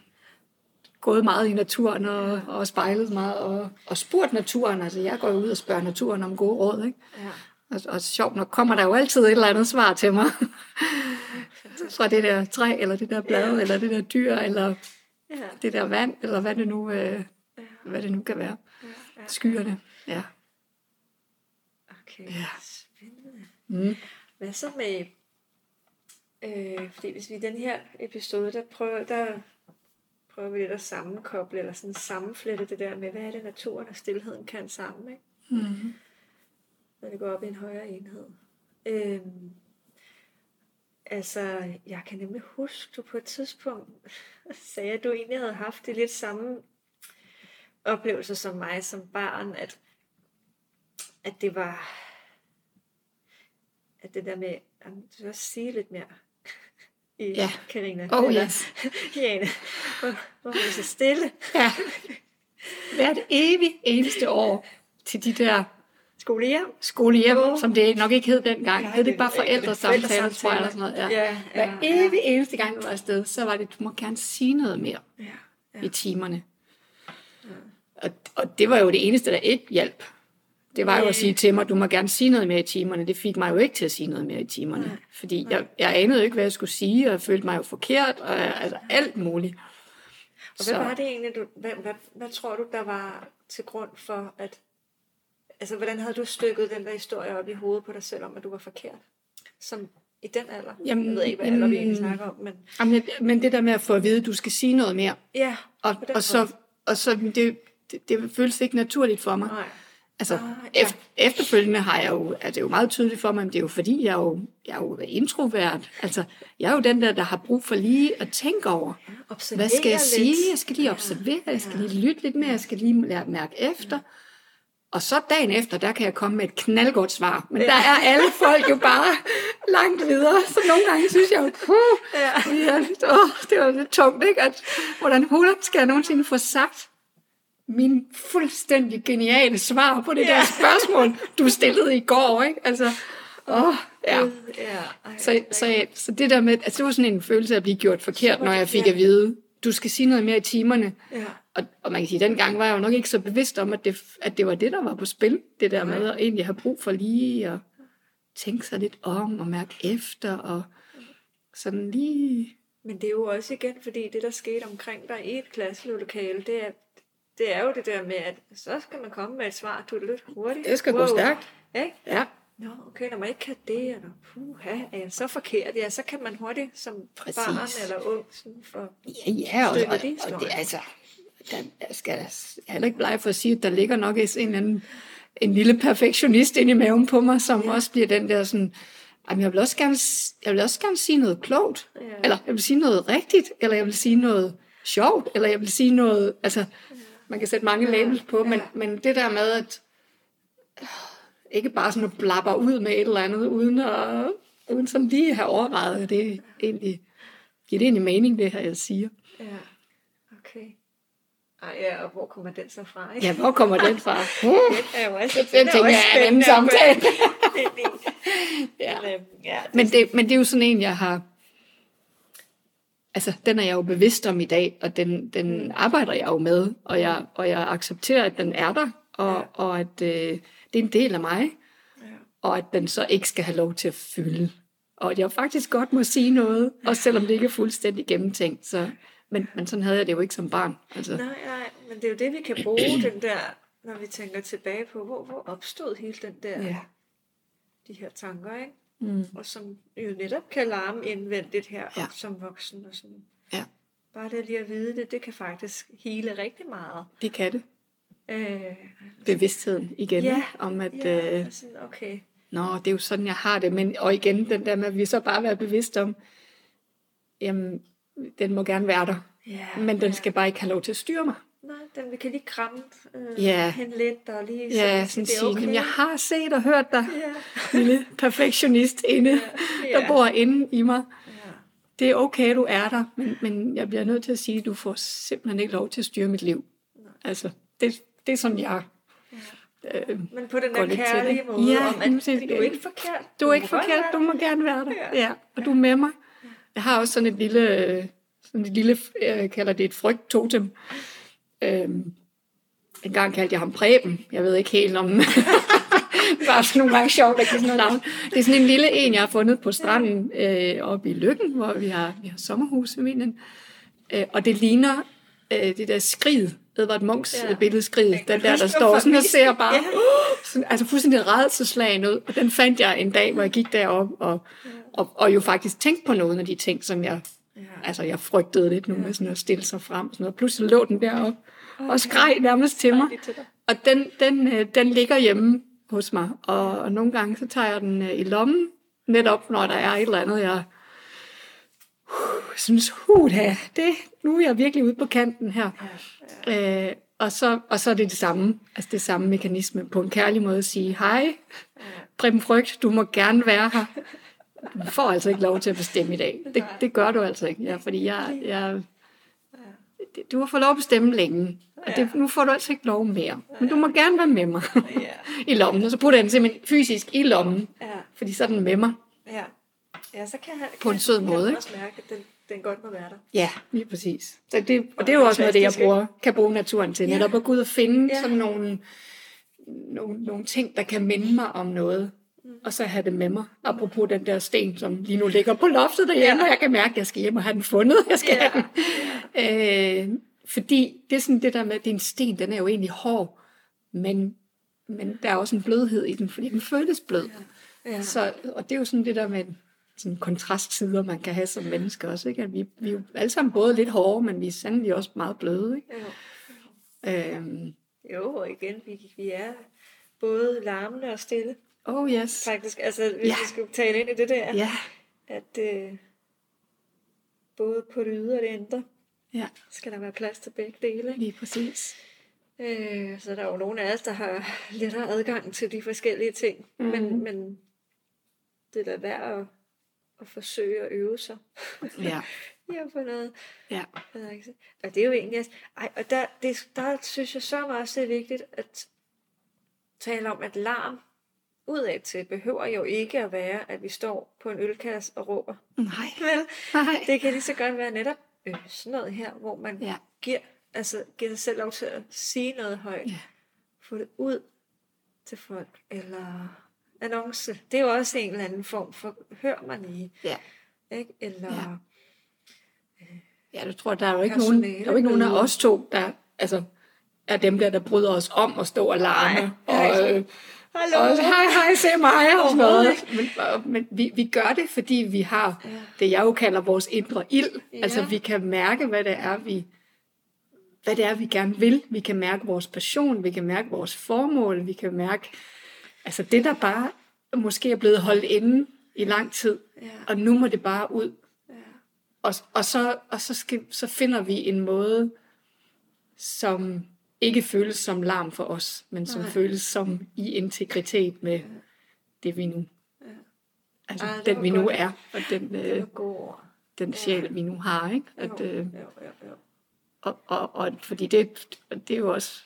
gået meget i naturen og, og spejlet meget og, og spurgt naturen. Altså jeg går ud og spørger naturen om gode råd, ikke? Ja. Og, og sjovt nok kommer der jo altid et eller andet svar til mig. [laughs] Fra det der træ, eller det der blad, Ja. eller det der dyr, eller Ja. det der vand, eller hvad det nu, øh, hvad det nu kan være. Ja. Ja. Skyerne, ja. Okay. Ja. Spændende. Mm. Hvad så med... Øh, fordi hvis vi i den her episode, der prøver, der prøver vi lidt at sammenkoble, eller sådan sammenflette det der med, hvad er det naturen og stillheden kan sammen, ikke? Mm. når det går op i en højere enhed. Øhm, altså, jeg kan nemlig huske, du på et tidspunkt [laughs] sagde, at du egentlig havde haft det lidt samme oplevelse som mig som barn, at, at det var, at det der med, jamen, du skal også sige lidt mere i Ja. Karina. Oh Eller, yes. [laughs] Jane, hvor, hvor er så stille? Ja. Hvert evigt eneste år til de der Skolehjem? skolehjem, Åh. som det nok ikke hed dengang. Nej, hed det bare forældresamtaler, tror jeg, eller sådan noget. Ja. Ja, ja, Hver ja. evig eneste gang, du var afsted, så var det, du må gerne sige noget mere Ja, ja. i timerne. Og, og det var jo det eneste, der ikke hjalp. Det var jo at sige til mig, du må gerne sige noget mere i timerne. Det fik mig jo ikke til at sige noget mere i timerne. Nej. Fordi jeg, jeg anede jo ikke, hvad jeg skulle sige, og jeg følte mig jo forkert, og altså alt muligt. Og hvad var det egentlig, du, hvad, hvad, hvad tror du, der var til grund for, at... Altså, hvordan havde du stykket den der historie op i hovedet på dig selv om, at du var forkert? Som i den alder? Jamen, jeg ved ikke, hvad alder vi egentlig jamen- snakker om, men... Jamen, men det der med at få at vide, at du skal sige noget mere, Ja, og, og, så, og så det, det, det føles ikke naturligt for mig. Nej. Altså, Ah, ja. efter, efterfølgende har jeg jo, er det jo meget tydeligt for mig, men det er jo fordi, jeg er jo, jeg er jo introvert. Altså, jeg er jo den der, der har brug for lige at tænke over, Observere hvad skal jeg lidt. sige? Jeg skal lige observere, jeg skal lige lytte lidt mere, jeg skal lige lære at mærke efter. Og så dagen efter, der kan jeg komme med et knaldgodt svar. Men der er alle folk jo bare langt videre. Så nogle gange synes jeg jo, puh, Ja. ja, åh, det var lidt tungt, ikke? At, hvordan hulen skal jeg nogensinde få sagt min fuldstændig geniale svar på det Ja. der spørgsmål, du stillede i går, ikke? Altså, åh, ja. ja. Ej, Så, så, så det der med, altså det var sådan en følelse af at blive gjort forkert, når jeg fik at vide, du skal sige noget mere i timerne. Ja. Og, og man kan sige, at dengang var jeg jo nok ikke så bevidst om, at det, at det var det, der var på spil. Det der med at egentlig have brug for lige at tænke sig lidt om og mærke efter og sådan lige... Men det er jo også igen, fordi det, der skete omkring dig i et klasselokale, det er, det er jo det der med, at så skal man komme med et svar, du er lidt hurtigt. Det skal gå stærkt. Ikke? Ja, Nå, okay, når man ikke kan det, eller puha, er jeg så forkert? Ja, så kan man hurtigt som Præcis. barn eller ung sådan for... ja, ja og, Stykke og, det og, det altså... Der, jeg skal jeg er heller ikke bleg for at sige, at der ligger nok en eller anden en lille perfektionist ind i maven på mig, som ja. også bliver den der sådan, jamen jeg vil også gerne, jeg vil også gerne sige noget klogt, ja. eller jeg vil sige noget rigtigt, eller jeg vil sige noget sjovt, eller jeg vil sige noget, altså, ja. Man kan sætte mange labels på, ja. men, men det der med, at øh, ikke bare sådan at blabber ud med et eller andet, uden, at, uden sådan lige have overvejet, det egentlig, giver det egentlig mening, det her, jeg siger. Ja, okay. Ej, ja, og hvor kommer den så fra? Ikke? Ja, hvor kommer den fra? [laughs] Uh, det er jo også, den tænker jeg er en anden samtale. [laughs] ja. Men, øhm, ja, det, men det er jo sådan en, jeg har... Altså, den er jeg jo bevidst om i dag, og den, den arbejder jeg jo med, og jeg, og jeg accepterer, at den er der, og, ja. og at øh, det er en del af mig, ja. og at den så ikke skal have lov til at fylde. Og at jeg faktisk godt må sige noget, også selvom det ikke er fuldstændig gennemtænkt. Så, men, men sådan havde jeg det jo ikke som barn. Altså. Nej, nej, men det er jo det, vi kan bruge, den der, når vi tænker tilbage på, hvor, hvor opstod hele den der, ja. de her tanker, ikke? Mm. Og som jo netop kan larme indvendigt her ja. som voksen. Og sådan. Ja. Bare det lige at vide det, det kan faktisk hele rigtig meget. Det kan det. Øh, Bevidstheden igen, ja, om at... Ja, øh, sådan, okay. Nå, det er jo sådan, jeg har det. Men, og igen, den der med, at vi så bare være bevidst om, jamen, den må gerne være der. Ja, men den skal bare ikke have lov til at styre mig. Nej, den vi kan lige kramme øh, ja. hen lidt og lige ja, sådan sige, okay. Jamen, jeg har set og hørt dig, ja. [laughs] lille perfektionist inde, ja. Ja. der bor inde i mig. Ja. Det er okay, du er der, men, men jeg bliver nødt til at sige, at du får simpelthen ikke lov til at styre mit liv. Nej. Altså, det, det er sådan, jeg Ja. Øh, Men på den der kærlige måde, ja, om at du er ikke forkert. Du, du er ikke forkert, du må gerne være der. Ja. ja. Og du er med mig. Jeg har også sådan et lille, sådan et lille jeg kalder det et frygttotem. Øhm, en gang kaldte jeg ham Preben. Jeg ved ikke helt om... [laughs] bare sådan nogle gange sjovt at give sådan noget navn. Det er sådan en lille en, jeg har fundet på stranden øh, oppe i Lykken, hvor vi har, vi har sommerhus familien. Øh, og det ligner øh, det der skrid, Edvard Munchs ja. billedskrid, den der, der står sådan og ser bare, ja. uh, [gasps] sådan, altså fuldstændig redselslagen ud. Og den fandt jeg en dag, hvor jeg gik derop og, ja. og, og jo faktisk tænkte på nogle af de ting, som jeg, ja. altså jeg frygtede lidt nu ja. med sådan at stille sig frem. Sådan noget. Pludselig lå den derop okay. og skreg nærmest til mig. Og den, den, øh, den ligger hjemme hos mig, og, og nogle gange så tager jeg den øh, i lommen, netop når der er et eller andet, jeg uh, synes, uh, det, nu er jeg virkelig ude på kanten her. Ja, ja. Øh, og, så, og så er det det samme, altså det samme mekanisme, på en kærlig måde at sige, hej. Preben Frygt, du må gerne være her. [laughs] Du får altså ikke lov til at bestemme i dag. Det, det gør du altså ikke, ja, fordi jeg, jeg, du har fået lov at bestemme længe, og det, nu får du altså ikke lov mere. Men du må gerne være med mig [laughs] i lommen, og så putter jeg den simpelthen fysisk i lommen, fordi så er den med mig. Ja. Ja, så kan han, på en sød måde. Kan også mærke, at den, den godt må være der. Ja, lige præcis. Så det, og det er jo også noget af det, jeg bruger, kan bruge naturen til. Netop at gå ud og finde sådan nogle, nogle, nogle ting, der kan minde mig om noget. Mm. Og så have det med mig. Apropos den der sten, som lige nu ligger på loftet derhjemme, ja. og jeg kan mærke, at jeg skal hjem og have den fundet. Jeg skal ja. have den. Øh, fordi det er sådan det der med, at din sten, den er jo egentlig hård, men, men der er også en blødhed i den, fordi den føles blød. Ja. Ja. Så, og det er jo sådan det der med sådan kontrastsider, man kan have som menneske også. Ikke? At vi, vi er jo alle sammen både lidt hårde, men vi er sandelig også meget bløde. Ikke? Ja. Øhm. Jo, og igen, vi, vi er både larmende og stille. Oh yes. Faktisk, altså hvis ja. vi skal tale ind i det der, ja. at øh, både på det ydre og det indre, ja. skal der være plads til begge dele. Lige præcis. Øh, så der er jo nogle af os, der har lettere adgang til de forskellige ting, mm. men, men det er da værd at at forsøge at øve sig. [laughs] Ja. [laughs] ja, for noget. Ja. Og det er jo egentlig, ej, og der, det, der synes jeg så meget, det er vigtigt at tale om, at larm udad til behøver jo ikke at være, at vi står på en ølkasse og råber. Nej. [laughs] Vel? Nej. Det kan lige så godt være netop øh, sådan noget her, hvor man ja. giver, altså, giver sig selv lov til at sige noget højt. Ja. Få det ud til folk, eller annonce. Det er jo også en eller anden form for, hør mig lige. Ja. Ikke? Eller... Ja. Øh, ja, du tror, der er jo ikke nogen, der er jo ikke nogen af os to, der altså, er dem der, der bryder os om at stå og larme. Nej, og, øh, Hallo. Og hej, hej, se mig og sådan noget. Men, men vi, vi gør det, fordi vi har ja. det, jeg jo kalder vores indre ild. Ja. Altså, vi kan mærke, hvad det er, vi hvad det er, vi gerne vil. Vi kan mærke vores passion, vi kan mærke vores formål, vi kan mærke, altså det, der bare måske er blevet holdt inde i lang tid, Ja. og nu må det bare ud. Ja. Og, og, så, og så, skal, så finder vi en måde, som ikke føles som larm for os, men som Nej. føles som i integritet med det, vi nu Altså Ej, det den, vi nu godt. er, og den, øh, den sjæl, vi nu har. Ikke? At, Jo, øh, jo, jo, jo. og, og, og fordi det, det er jo også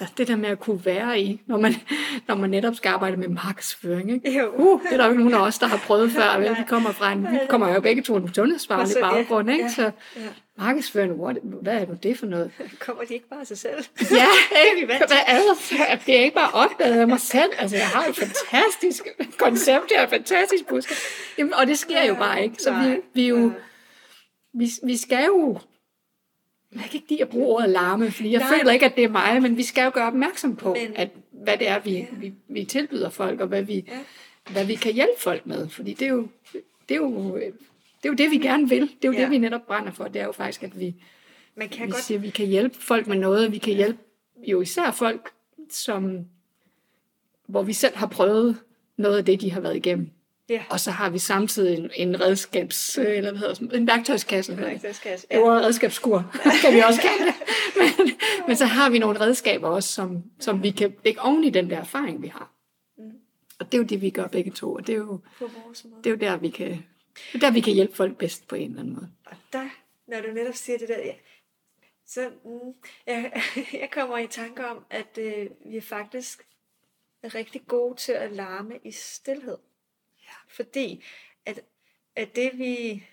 altså det der med at kunne være i, når man, [laughs] når man netop skal arbejde med markedsføring. Ikke? Jo. Uh, det er der jo ikke nogen af os, der har prøvet før. Vel? [laughs] Vi kommer fra en, vi kommer jo begge to en sundhedsfaglig ja, baggrund. Ikke? Så ja. markedsføring, what, hvad er nu det for noget? [laughs] Kommer de ikke bare af sig selv? Ja, vi ikke? Hvad er det? Det er ikke bare opdaget af mig selv. Altså, jeg har et fantastisk koncept, jeg har et fantastisk budskab. Jamen, og det sker jo bare ikke. Så vi, vi, jo, vi, vi skal jo... Jeg kan ikke lide at bruge ordet larme, fordi jeg Nej. føler ikke, at det er mig, men vi skal jo gøre opmærksom på, Men- at, hvad det er, vi, vi, vi tilbyder folk, og hvad vi, Ja. hvad vi kan hjælpe folk med. Fordi det er jo det, er jo, det, er jo det vi gerne vil. Det er jo Ja. det, vi netop brænder for. Det er jo faktisk, at vi, Man kan vi godt siger, at vi kan hjælpe folk med noget. Vi kan hjælpe jo især folk, som, hvor vi selv har prøvet noget af det, de har været igennem. Ja. Og så har vi samtidig en, en redskabs, øh, eller hvad hedder det, en værktøjskasse. hedder det. Det skal jeg- Det var redskabsskur, [laughs] kan vi også kalde det. Men, men så har vi nogle redskaber også, som, som vi kan lægge oven i den der erfaring, vi har. Mm. Og det er jo det, vi gør begge to. Og det er jo, det er jo der, vi kan, det er der, vi kan hjælpe folk bedst på en eller anden måde. Og der, når du netop siger det der, ja, så mm, jeg, [laughs] jeg kommer i tanke om, at øh, vi er faktisk er rigtig gode til at larme i stillhed. Ja. Fordi at, at det vi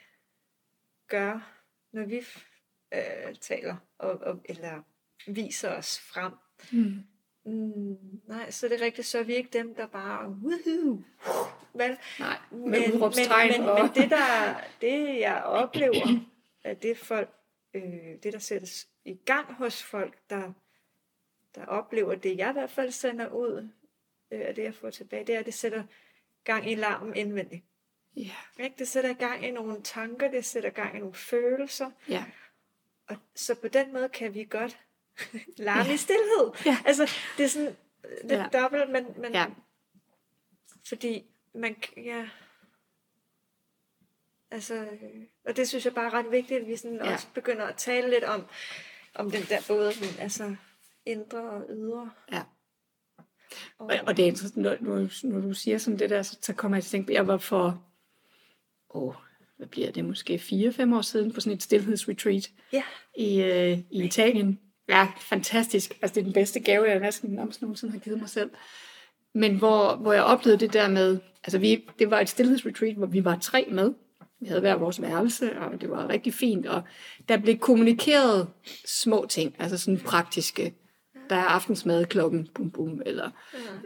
gør, når vi øh, taler, og, og, eller viser os frem, Mm. mm, nej, så er det rigtigt, så er vi ikke dem, der bare, woohoo, vel? Nej, men, udråbstegn. men, men, og... men det, der, det jeg oplever, at det folk, øh, det der sættes i gang hos folk, der, der oplever det, jeg i hvert fald sender ud, øh, det jeg får tilbage, det er, at det sætter gang i larmen indvendigt. Ja, Ikke? Det sætter gang i nogle tanker, det sætter gang i nogle følelser, ja. og så på den måde kan vi godt [laughs] larme Ja. i stillhed. Ja. Altså, det er sådan lidt Ja. dobbelt, men, men Ja. fordi man, ja, altså, øh, og det synes jeg bare er ret vigtigt, at vi sådan Ja. også begynder at tale lidt om, om den der både, den, altså, indre og ydre. Ja. Og, det er interessant, når, når, når du siger sådan det der, så, så kommer jeg til at tænke jeg var for, åh, hvad bliver det, måske 4-5 år siden på sådan et stillhedsretreat ja, i, øh, i Italien. Ja, fantastisk. Altså det er den bedste gave, jeg næsten nogensinde har givet mig selv. Men hvor, hvor jeg oplevede det der med, altså vi, det var et stillhedsretreat, hvor vi var tre med. Vi havde hver vores værelse, og det var rigtig fint. Og der blev kommunikeret små ting, altså sådan praktiske. Der er aftensmad klokken, bum bum, eller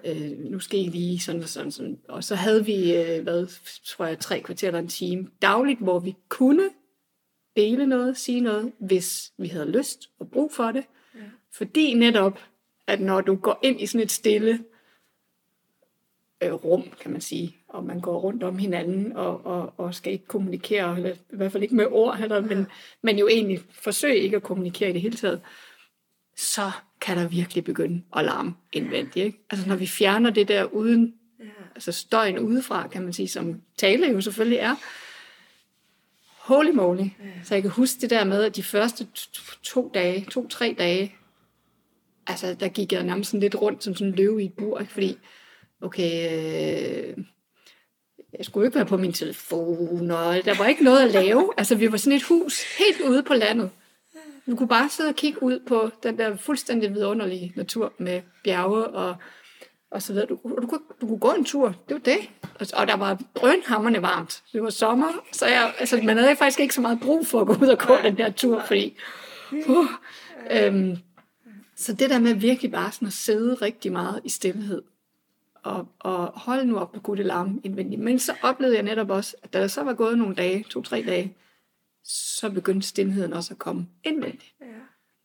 øh, nu skal I lige sådan og sådan, sådan. Og så havde vi, øh, hvad, tror jeg, tre kvarter eller en time dagligt, hvor vi kunne dele noget, sige noget, hvis vi havde lyst og brug for det. Ja. Fordi netop, at når du går ind i sådan et stille øh, rum, kan man sige, og man går rundt om hinanden og, og, og skal ikke kommunikere, eller i hvert fald ikke med ord, eller, men, men jo egentlig forsøge ikke at kommunikere i det hele taget, så kan der virkelig begynde at larme indvendigt. Ikke? Altså når vi fjerner det der uden, altså støjen udefra, kan man sige, som tale jo selvfølgelig er, holy moly. Så jeg kan huske det der med, at de første to, to dage, to-tre dage, altså der gik jeg nærmest sådan lidt rundt som sådan en løve i et bur, ikke? fordi, okay, øh, jeg skulle ikke være på min telefon, og der var ikke noget at lave. Altså vi var sådan et hus helt ude på landet. Du kunne bare sidde og kigge ud på den der fuldstændig vidunderlige natur med bjerge og, og så videre. Du, du, kunne, du kunne gå en tur, det var det. Og, og der var drønhammerne varmt. Det var sommer, så jeg, altså, man havde faktisk ikke så meget brug for at gå ud og gå den der tur, fordi... Uh, øhm, så det der med virkelig bare sådan at sidde rigtig meget i stillhed, og, og holde nu op med gode larme indvendigt. Men så oplevede jeg netop også, at da der så var gået nogle dage, to-tre dage, så begyndte stillheden også at komme indvendigt. ja,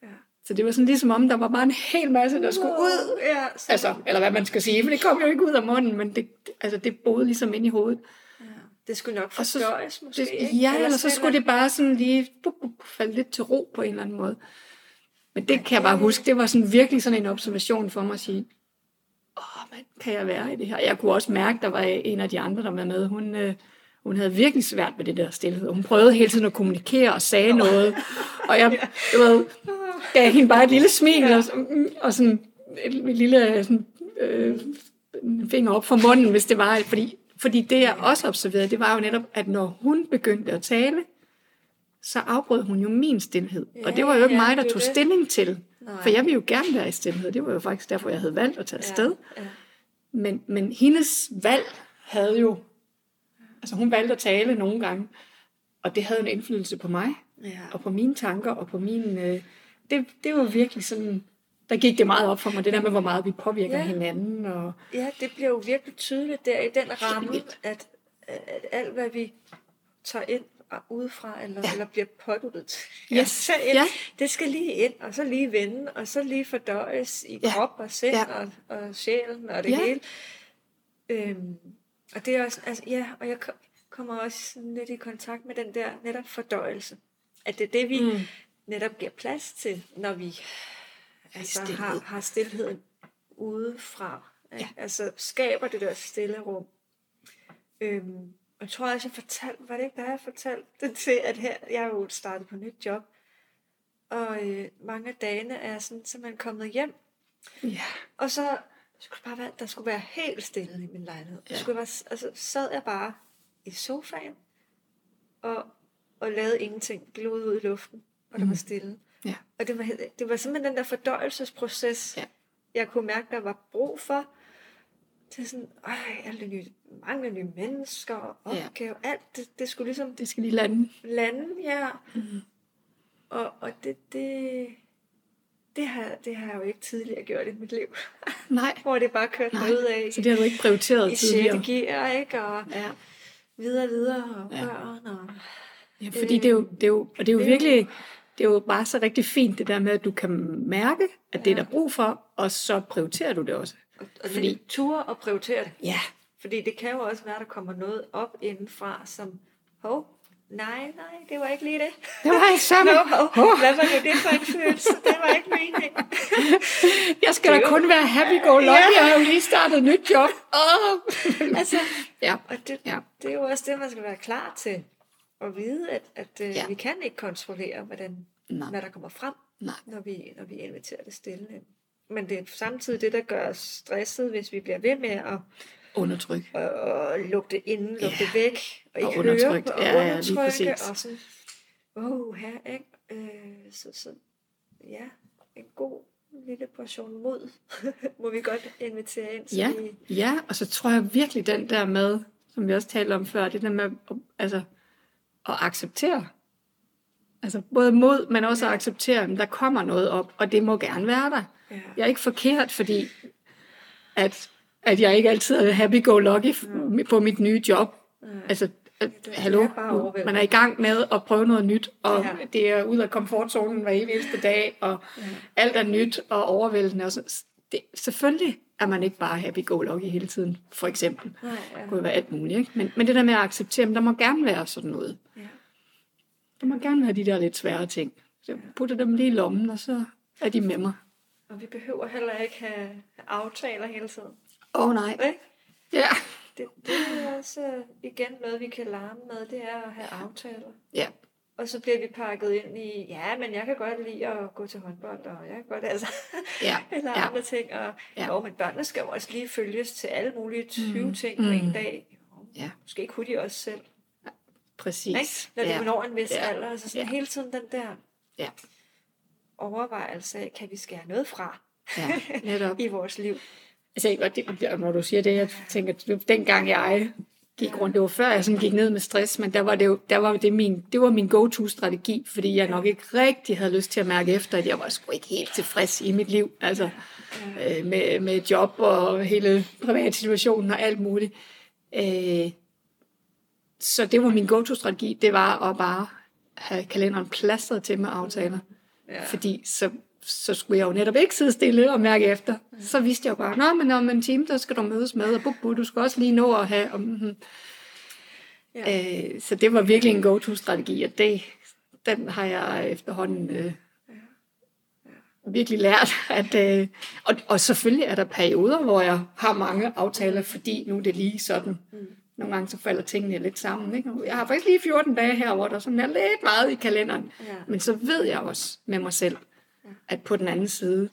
ja. Så det var sådan ligesom om, der var bare en hel masse, der skulle ud. Ja, så, Altså, eller hvad man skal sige, for det kom jo ikke ud af munden, men det, altså, det boede ligesom ind i hovedet. ja. Det skulle nok så- forstøjes måske, Det, ikke? ja, eller så skulle det bare sådan lige bup, bup, falde lidt til ro på en eller anden måde. Men det kan jeg bare huske, det var sådan virkelig sådan en observation for mig at sige, åh, hvad kan jeg være i det her? Jeg kunne også mærke, der var en af de andre, der var med, hun, øh, hun havde virkelig svært med det der stillhed. Hun prøvede hele tiden at kommunikere og sagde noget, og jeg, du ved, gav hende bare et lille smil, og, og sådan et, et lille sådan, øh, finger op for munden, hvis det var, fordi, fordi det jeg også observerede, det var jo netop, at når hun begyndte at tale, så afbrød hun jo min stillhed. Ja, og det var jo ikke ja, mig, der tog det. stilling til. Nej. For jeg ville jo gerne være i stillhed. Det var jo faktisk derfor, jeg havde valgt at tage afsted. Ja, ja. Men, men hendes valg havde jo... Altså hun valgte at tale nogle gange, og det havde en indflydelse på mig, ja. og på mine tanker, og på min... Øh, det, det var virkelig sådan... Der gik det meget op for mig, det der med, hvor meget vi påvirker ja. hinanden. Og... Ja, det bliver jo virkelig tydeligt der i den ramme, at, at alt, hvad vi tager ind udefra, eller, ja. eller bliver påduttet. Yes. Ja, ind, ja. Det skal lige ind, og så lige vende, og så lige fordøjes i ja. krop og sind ja. og, og sjælen og det ja. hele. Øhm, og det er også, altså, ja, og jeg kommer også lidt i kontakt med den der netop fordøjelse. At det er det, vi mm. netop giver plads til, når vi altså, har, har stillheden udefra. Ja. Altså skaber det der stille rum. Øhm, jeg tror også, jeg fortalte, var det ikke der, jeg fortalte det til, at her, jeg er jo startet på nyt job, og øh, mange af dagene er sådan, så man kommet hjem. Ja. Og så skulle bare være, der skulle være helt stille i min lejlighed. Ja. Skulle være, altså, sad jeg bare i sofaen, og, og lavede ingenting, glod ud i luften, og mm. der var mhm. stille. Ja. Og det var, det var simpelthen den der fordøjelsesproces, ja. jeg kunne mærke, der var brug for, det er sådan, ej, alle nye, mange nye mennesker, og opgave, ja. alt, det, det skulle ligesom... Det skal lige lande. Lande, ja. Mm-hmm. Og, og det, det, det har, det har jeg jo ikke tidligere gjort i mit liv. [laughs] Nej. Hvor det bare kørte ud af. Så det har du ikke prioriteret i tidligere? I gear, ikke? Og ja. videre, videre, og ja. børn, og... Ja, fordi det er jo, det er jo, og det er jo det, virkelig, det er jo bare så rigtig fint, det der med, at du kan mærke, at det er der brug for, og så prioriterer du det også. Og, og Fordi, ture og prioritere det. Ja. Fordi det kan jo også være, at der kommer noget op indenfra, som, hov, nej, nej, det var ikke lige det. Det var ikke sammen. [laughs] no, hov, hvad var det, det for en følelse? Det var ikke meningen. [laughs] jeg skal da kun være happy-go-lucky, ja. jeg har jo lige startet et nyt job. Oh. altså, ja. Og det, ja. det er jo også det, man skal være klar til. At vide, at, at øh, ja. vi kan ikke kontrollere, hvordan, hvad der kommer frem, Nej. Når, vi, når vi inviterer det stille men det er samtidig det, der gør os stresset, hvis vi bliver ved med at undertrykke og, og lugte inden, lugte ja. væk, og ikke og høre og ja, ja, undertrykke, og sådan, oh, her, ikke? Øh, så, så, ja, en god lille portion mod, [laughs] må vi godt invitere ind. Ja, vi... ja, og så tror jeg virkelig den der med, som vi også talte om før, det der med altså, at acceptere. Altså både mod, men også ja. at acceptere, at der kommer noget op, og det må gerne være der. Ja. Jeg er ikke forkert, fordi at, at jeg ikke altid er happy-go-lucky ja. på mit nye job. Ja. Altså, at, hallo, man er i gang med at prøve noget nyt, og ja. det er ud af komfortzonen hver eneste dag, og ja. alt er nyt og overvældende. Og så, det, selvfølgelig er man ikke bare happy-go-lucky hele tiden, for eksempel. Nej, ja. Det kunne være alt muligt. Ikke? Men, men det der med at acceptere, der må gerne være sådan noget. Ja. Der må gerne være de der lidt svære ting. Så jeg putter dem lige i lommen, og så er de med mig. Og vi behøver heller ikke have aftaler hele tiden. Åh oh, nej. Ikke? Ja. Det, det er også igen noget, vi kan larme med, det er at have aftaler. Ja. Og så bliver vi pakket ind i, ja, men jeg kan godt lide at gå til håndbold, og jeg kan godt altså, [laughs] ja. [laughs] eller ja. andre ting. Og, ja. jo, men børnene skal jo også lige følges til alle mulige 20 mm. ting på mm. en dag. Ja. Måske kunne de også selv. Ja. Præcis. Ikke? Når de ja. når en vis ja. alder. Altså sådan ja. hele tiden den der ja overvejelse af, kan vi skære noget fra ja, netop. [laughs] i vores liv. Altså, det, når du siger det, jeg tænker, at dengang jeg gik rundt, det var før jeg sådan gik ned med stress, men der var det, jo, der var det, min, det var min go-to-strategi, fordi jeg nok ikke rigtig havde lyst til at mærke efter, at jeg var sgu ikke helt tilfreds i mit liv, altså øh, med, med job og hele privatsituationen og alt muligt. Øh, så det var min go-to-strategi, det var at bare have kalenderen plastret til med aftaler. Ja. Fordi så, så skulle jeg jo netop ikke sidde stille og mærke efter. Så vidste jeg jo bare, nå, men om en time, der skal du mødes med, og bu, du skal også lige nå at have... Og, mm, ja. øh, så det var virkelig en go-to-strategi, og det, den har jeg efterhånden øh, virkelig lært, at... Øh, og, og selvfølgelig er der perioder, hvor jeg har mange aftaler, fordi nu er det lige sådan. Mm. Nogle gange så falder tingene lidt sammen. Ikke? Jeg har faktisk lige 14 dage her, hvor der sådan er lidt meget i kalenderen. Ja. Men så ved jeg også med mig selv, at på den anden side,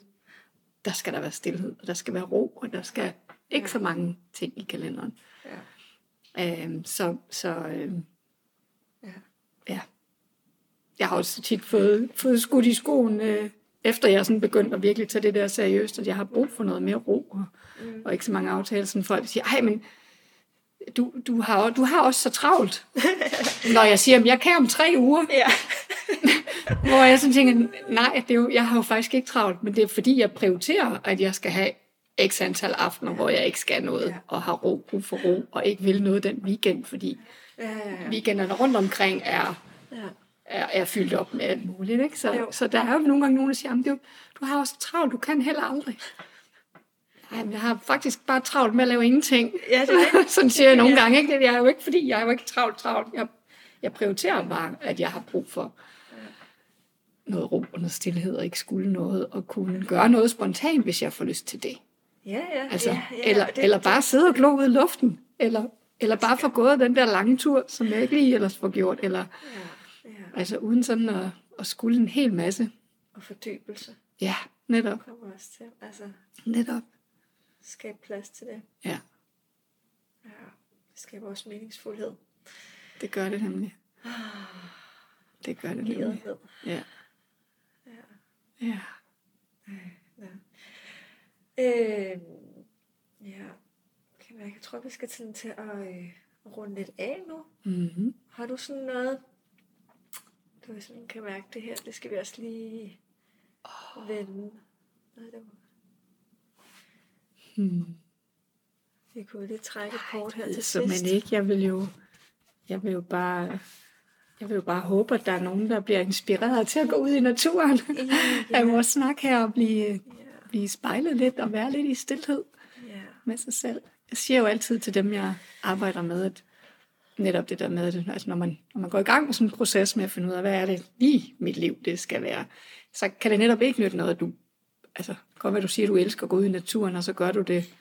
der skal der være stillhed, og der skal være ro, og der skal ikke så mange ting i kalenderen. Ja. Øhm, så så øhm, Ja. ja. Jeg har også tit fået, fået skudt i skoen, øh, efter jeg sådan begyndte at virkelig tage det der seriøst, at jeg har brug for noget mere ro, og, mm. og ikke så mange aftaler. Sådan folk siger, ej, men du, du, har, du har også så travlt. [laughs] Når jeg siger, at jeg kan om tre uger, Ja. [laughs] [laughs] hvor jeg sådan tænker, nej, det er jo, jeg har jo faktisk ikke travlt, men det er fordi, jeg prioriterer, at jeg skal have x antal aftener, hvor jeg ikke skal noget, Ja. og har ro, brug for ro, og ikke vil noget den weekend, fordi Ja, ja, ja. weekenderne rundt omkring er, ja. er, er fyldt op med alt muligt. Ikke? Så, Jo. så der er jo nogle gange nogen, der siger, "Jamen, det er jo, du har også travlt, du kan heller aldrig. Nej, men jeg har faktisk bare travlt med at lave ingenting. Ja, det er. [laughs] Sådan siger jeg nogle Ja. gange. Ikke? Det er jo ikke, fordi jeg er jo ikke travlt, travlt. Jeg, jeg prioriterer bare, at jeg har brug for noget ro og noget stillhed, og ikke skulle noget, og kunne gøre noget spontant, hvis jeg får lyst til det. Ja, ja. Altså, ja, ja. eller, det, eller bare sidde og glo ud i luften, eller, eller bare få gået den der lange tur, som jeg ikke lige ellers får gjort, eller Ja, ja. altså uden sådan at, at skulle en hel masse. Og fordybelse Ja, netop, kommer også til. Altså, netop. skabe plads til det. Ja, Ja. Det skaber også meningsfuldhed. det gør det nemlig. Det gør det nemlig. Ja. Ja. Ja. Øh, ja. Okay, men jeg tror, vi skal sådan til at øh, runde lidt af nu. Mm-hmm. Har du sådan noget, du sådan kan mærke det her, det skal vi også lige vende. Noget, der... Hmm. Vi kunne lige trække et kort her til sidst. ikke. Jeg vil jo, jeg vil jo bare, jeg vil jo bare håbe, at der er nogen, der bliver inspireret til at gå ud i naturen. Ja, [laughs] af vores snak her og blive, ja, blive spejlet lidt og være lidt i stillhed ja, med sig selv. Jeg siger jo altid til dem, jeg arbejder med, at netop det der med, at altså når, man, når man går i gang med sådan en proces med at finde ud af, hvad er det lige mit liv, det skal være, så kan det netop ikke nytte noget, at du, altså godt hvad du siger, du elsker at gå ud i naturen, og så gør du det,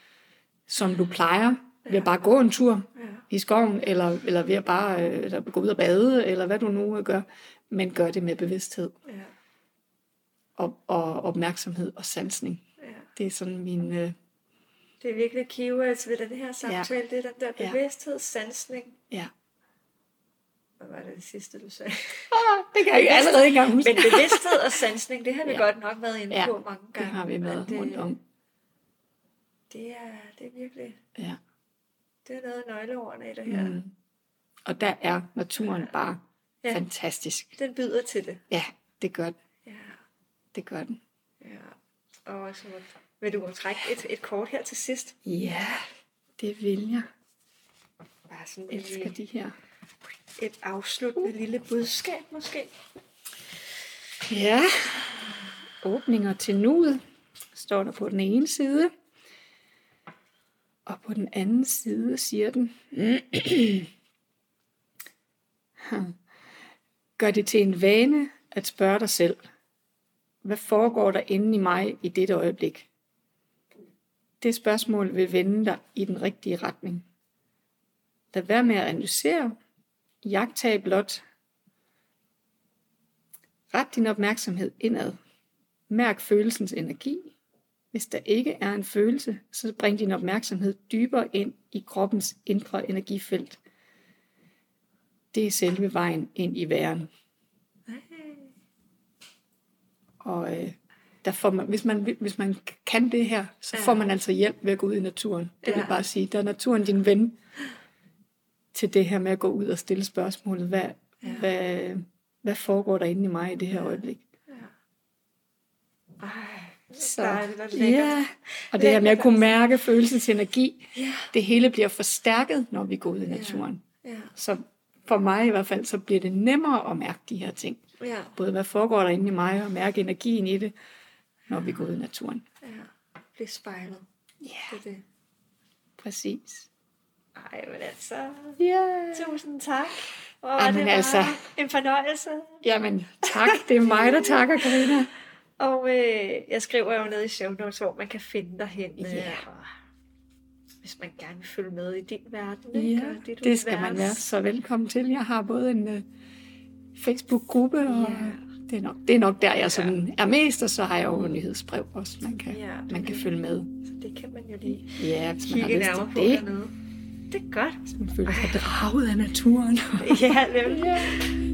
som du plejer, ved at bare gå en tur ja, i skoven, eller, eller ved at bare øh, eller gå ud og bade, eller hvad du nu gør, men gør det med bevidsthed ja, og, og opmærksomhed og sansning. ja. Det er sådan min... Øh, Det er virkelig keywords ved den her samtale. Ja. Det er den der Ja. bevidsthed, sansning. ja. Hvad var det, det sidste, du sagde? Ah, det kan jeg ikke allerede ikke engang huske. Men bevidsthed og sansning, det har vi Ja. godt nok været inde Ja, på mange det gange. har vi det, rundt om. Det er, det er virkelig, Ja. Det er noget af nøgleordene i det her. Mm. Og der er naturen bare Ja. fantastisk. Den byder til det. Ja, det gør den. Ja, Det gør den. ja. Og så vil du trække et, et kort her til sidst? Ja, det vil jeg. Bare sådan Jeg elsker et, de her. et afsluttende lille budskab måske. Ja. Åbninger til nuet står der på den ene side. Og på den anden side siger den, [clears throat] gør det til en vane at spørge dig selv, hvad foregår der inde i mig i dette øjeblik? Det spørgsmål vil vende dig i den rigtige retning. Lad være med at analysere. Jagtag blot. Ret din opmærksomhed indad. Mærk følelsens energi. Hvis der ikke er en følelse, så bring din opmærksomhed dybere ind i kroppens indre energifelt. Det er selve vejen ind i væren. Og øh, der får man, hvis, man, hvis man kan det her, så får man altså hjælp ved at gå ud i naturen. Det vil Ja. bare sige, der er naturen din ven til det her med at gå ud og stille spørgsmålet, hvad, Ja. ja. hvad, hvad foregår der inde i mig i det her øjeblik? Ej, Så, dejligt og lækkert. ja, og det her med at kunne mærke følelsens energi, Ja. det hele bliver forstærket, når vi går ud i naturen. Ja, Så for mig i hvert fald, så bliver det nemmere at mærke de her ting. ja, Både hvad foregår der inde i mig, og mærke energien i det, når vi går ud i naturen. ja. Bliv spejlet. Ja, Det det. præcis. Ej, men altså, Ja. tusind tak. Hvor var Jamen det altså. en fornøjelse. Jamen, tak. Det er mig, der takker, Karina. Og øh, jeg skriver jo ned i show notes, hvor man kan finde dig hen. Ja. Og hvis man gerne vil følge med i din verden. ikke? Ja, Og dit det skal man være så velkommen til. Jeg har både en uh, Facebook-gruppe, og Ja. det, er nok, det er nok der, jeg sådan er mest, og så har jeg jo nyhedsbrev også, man kan, Ja, man kan det- følge med. Så det kan man jo lige Ja, hvis man har kigge lyst nærmere på til det. dernede. Det er godt. Hvis man føler sig draget af naturen. [laughs] Ja, nemlig.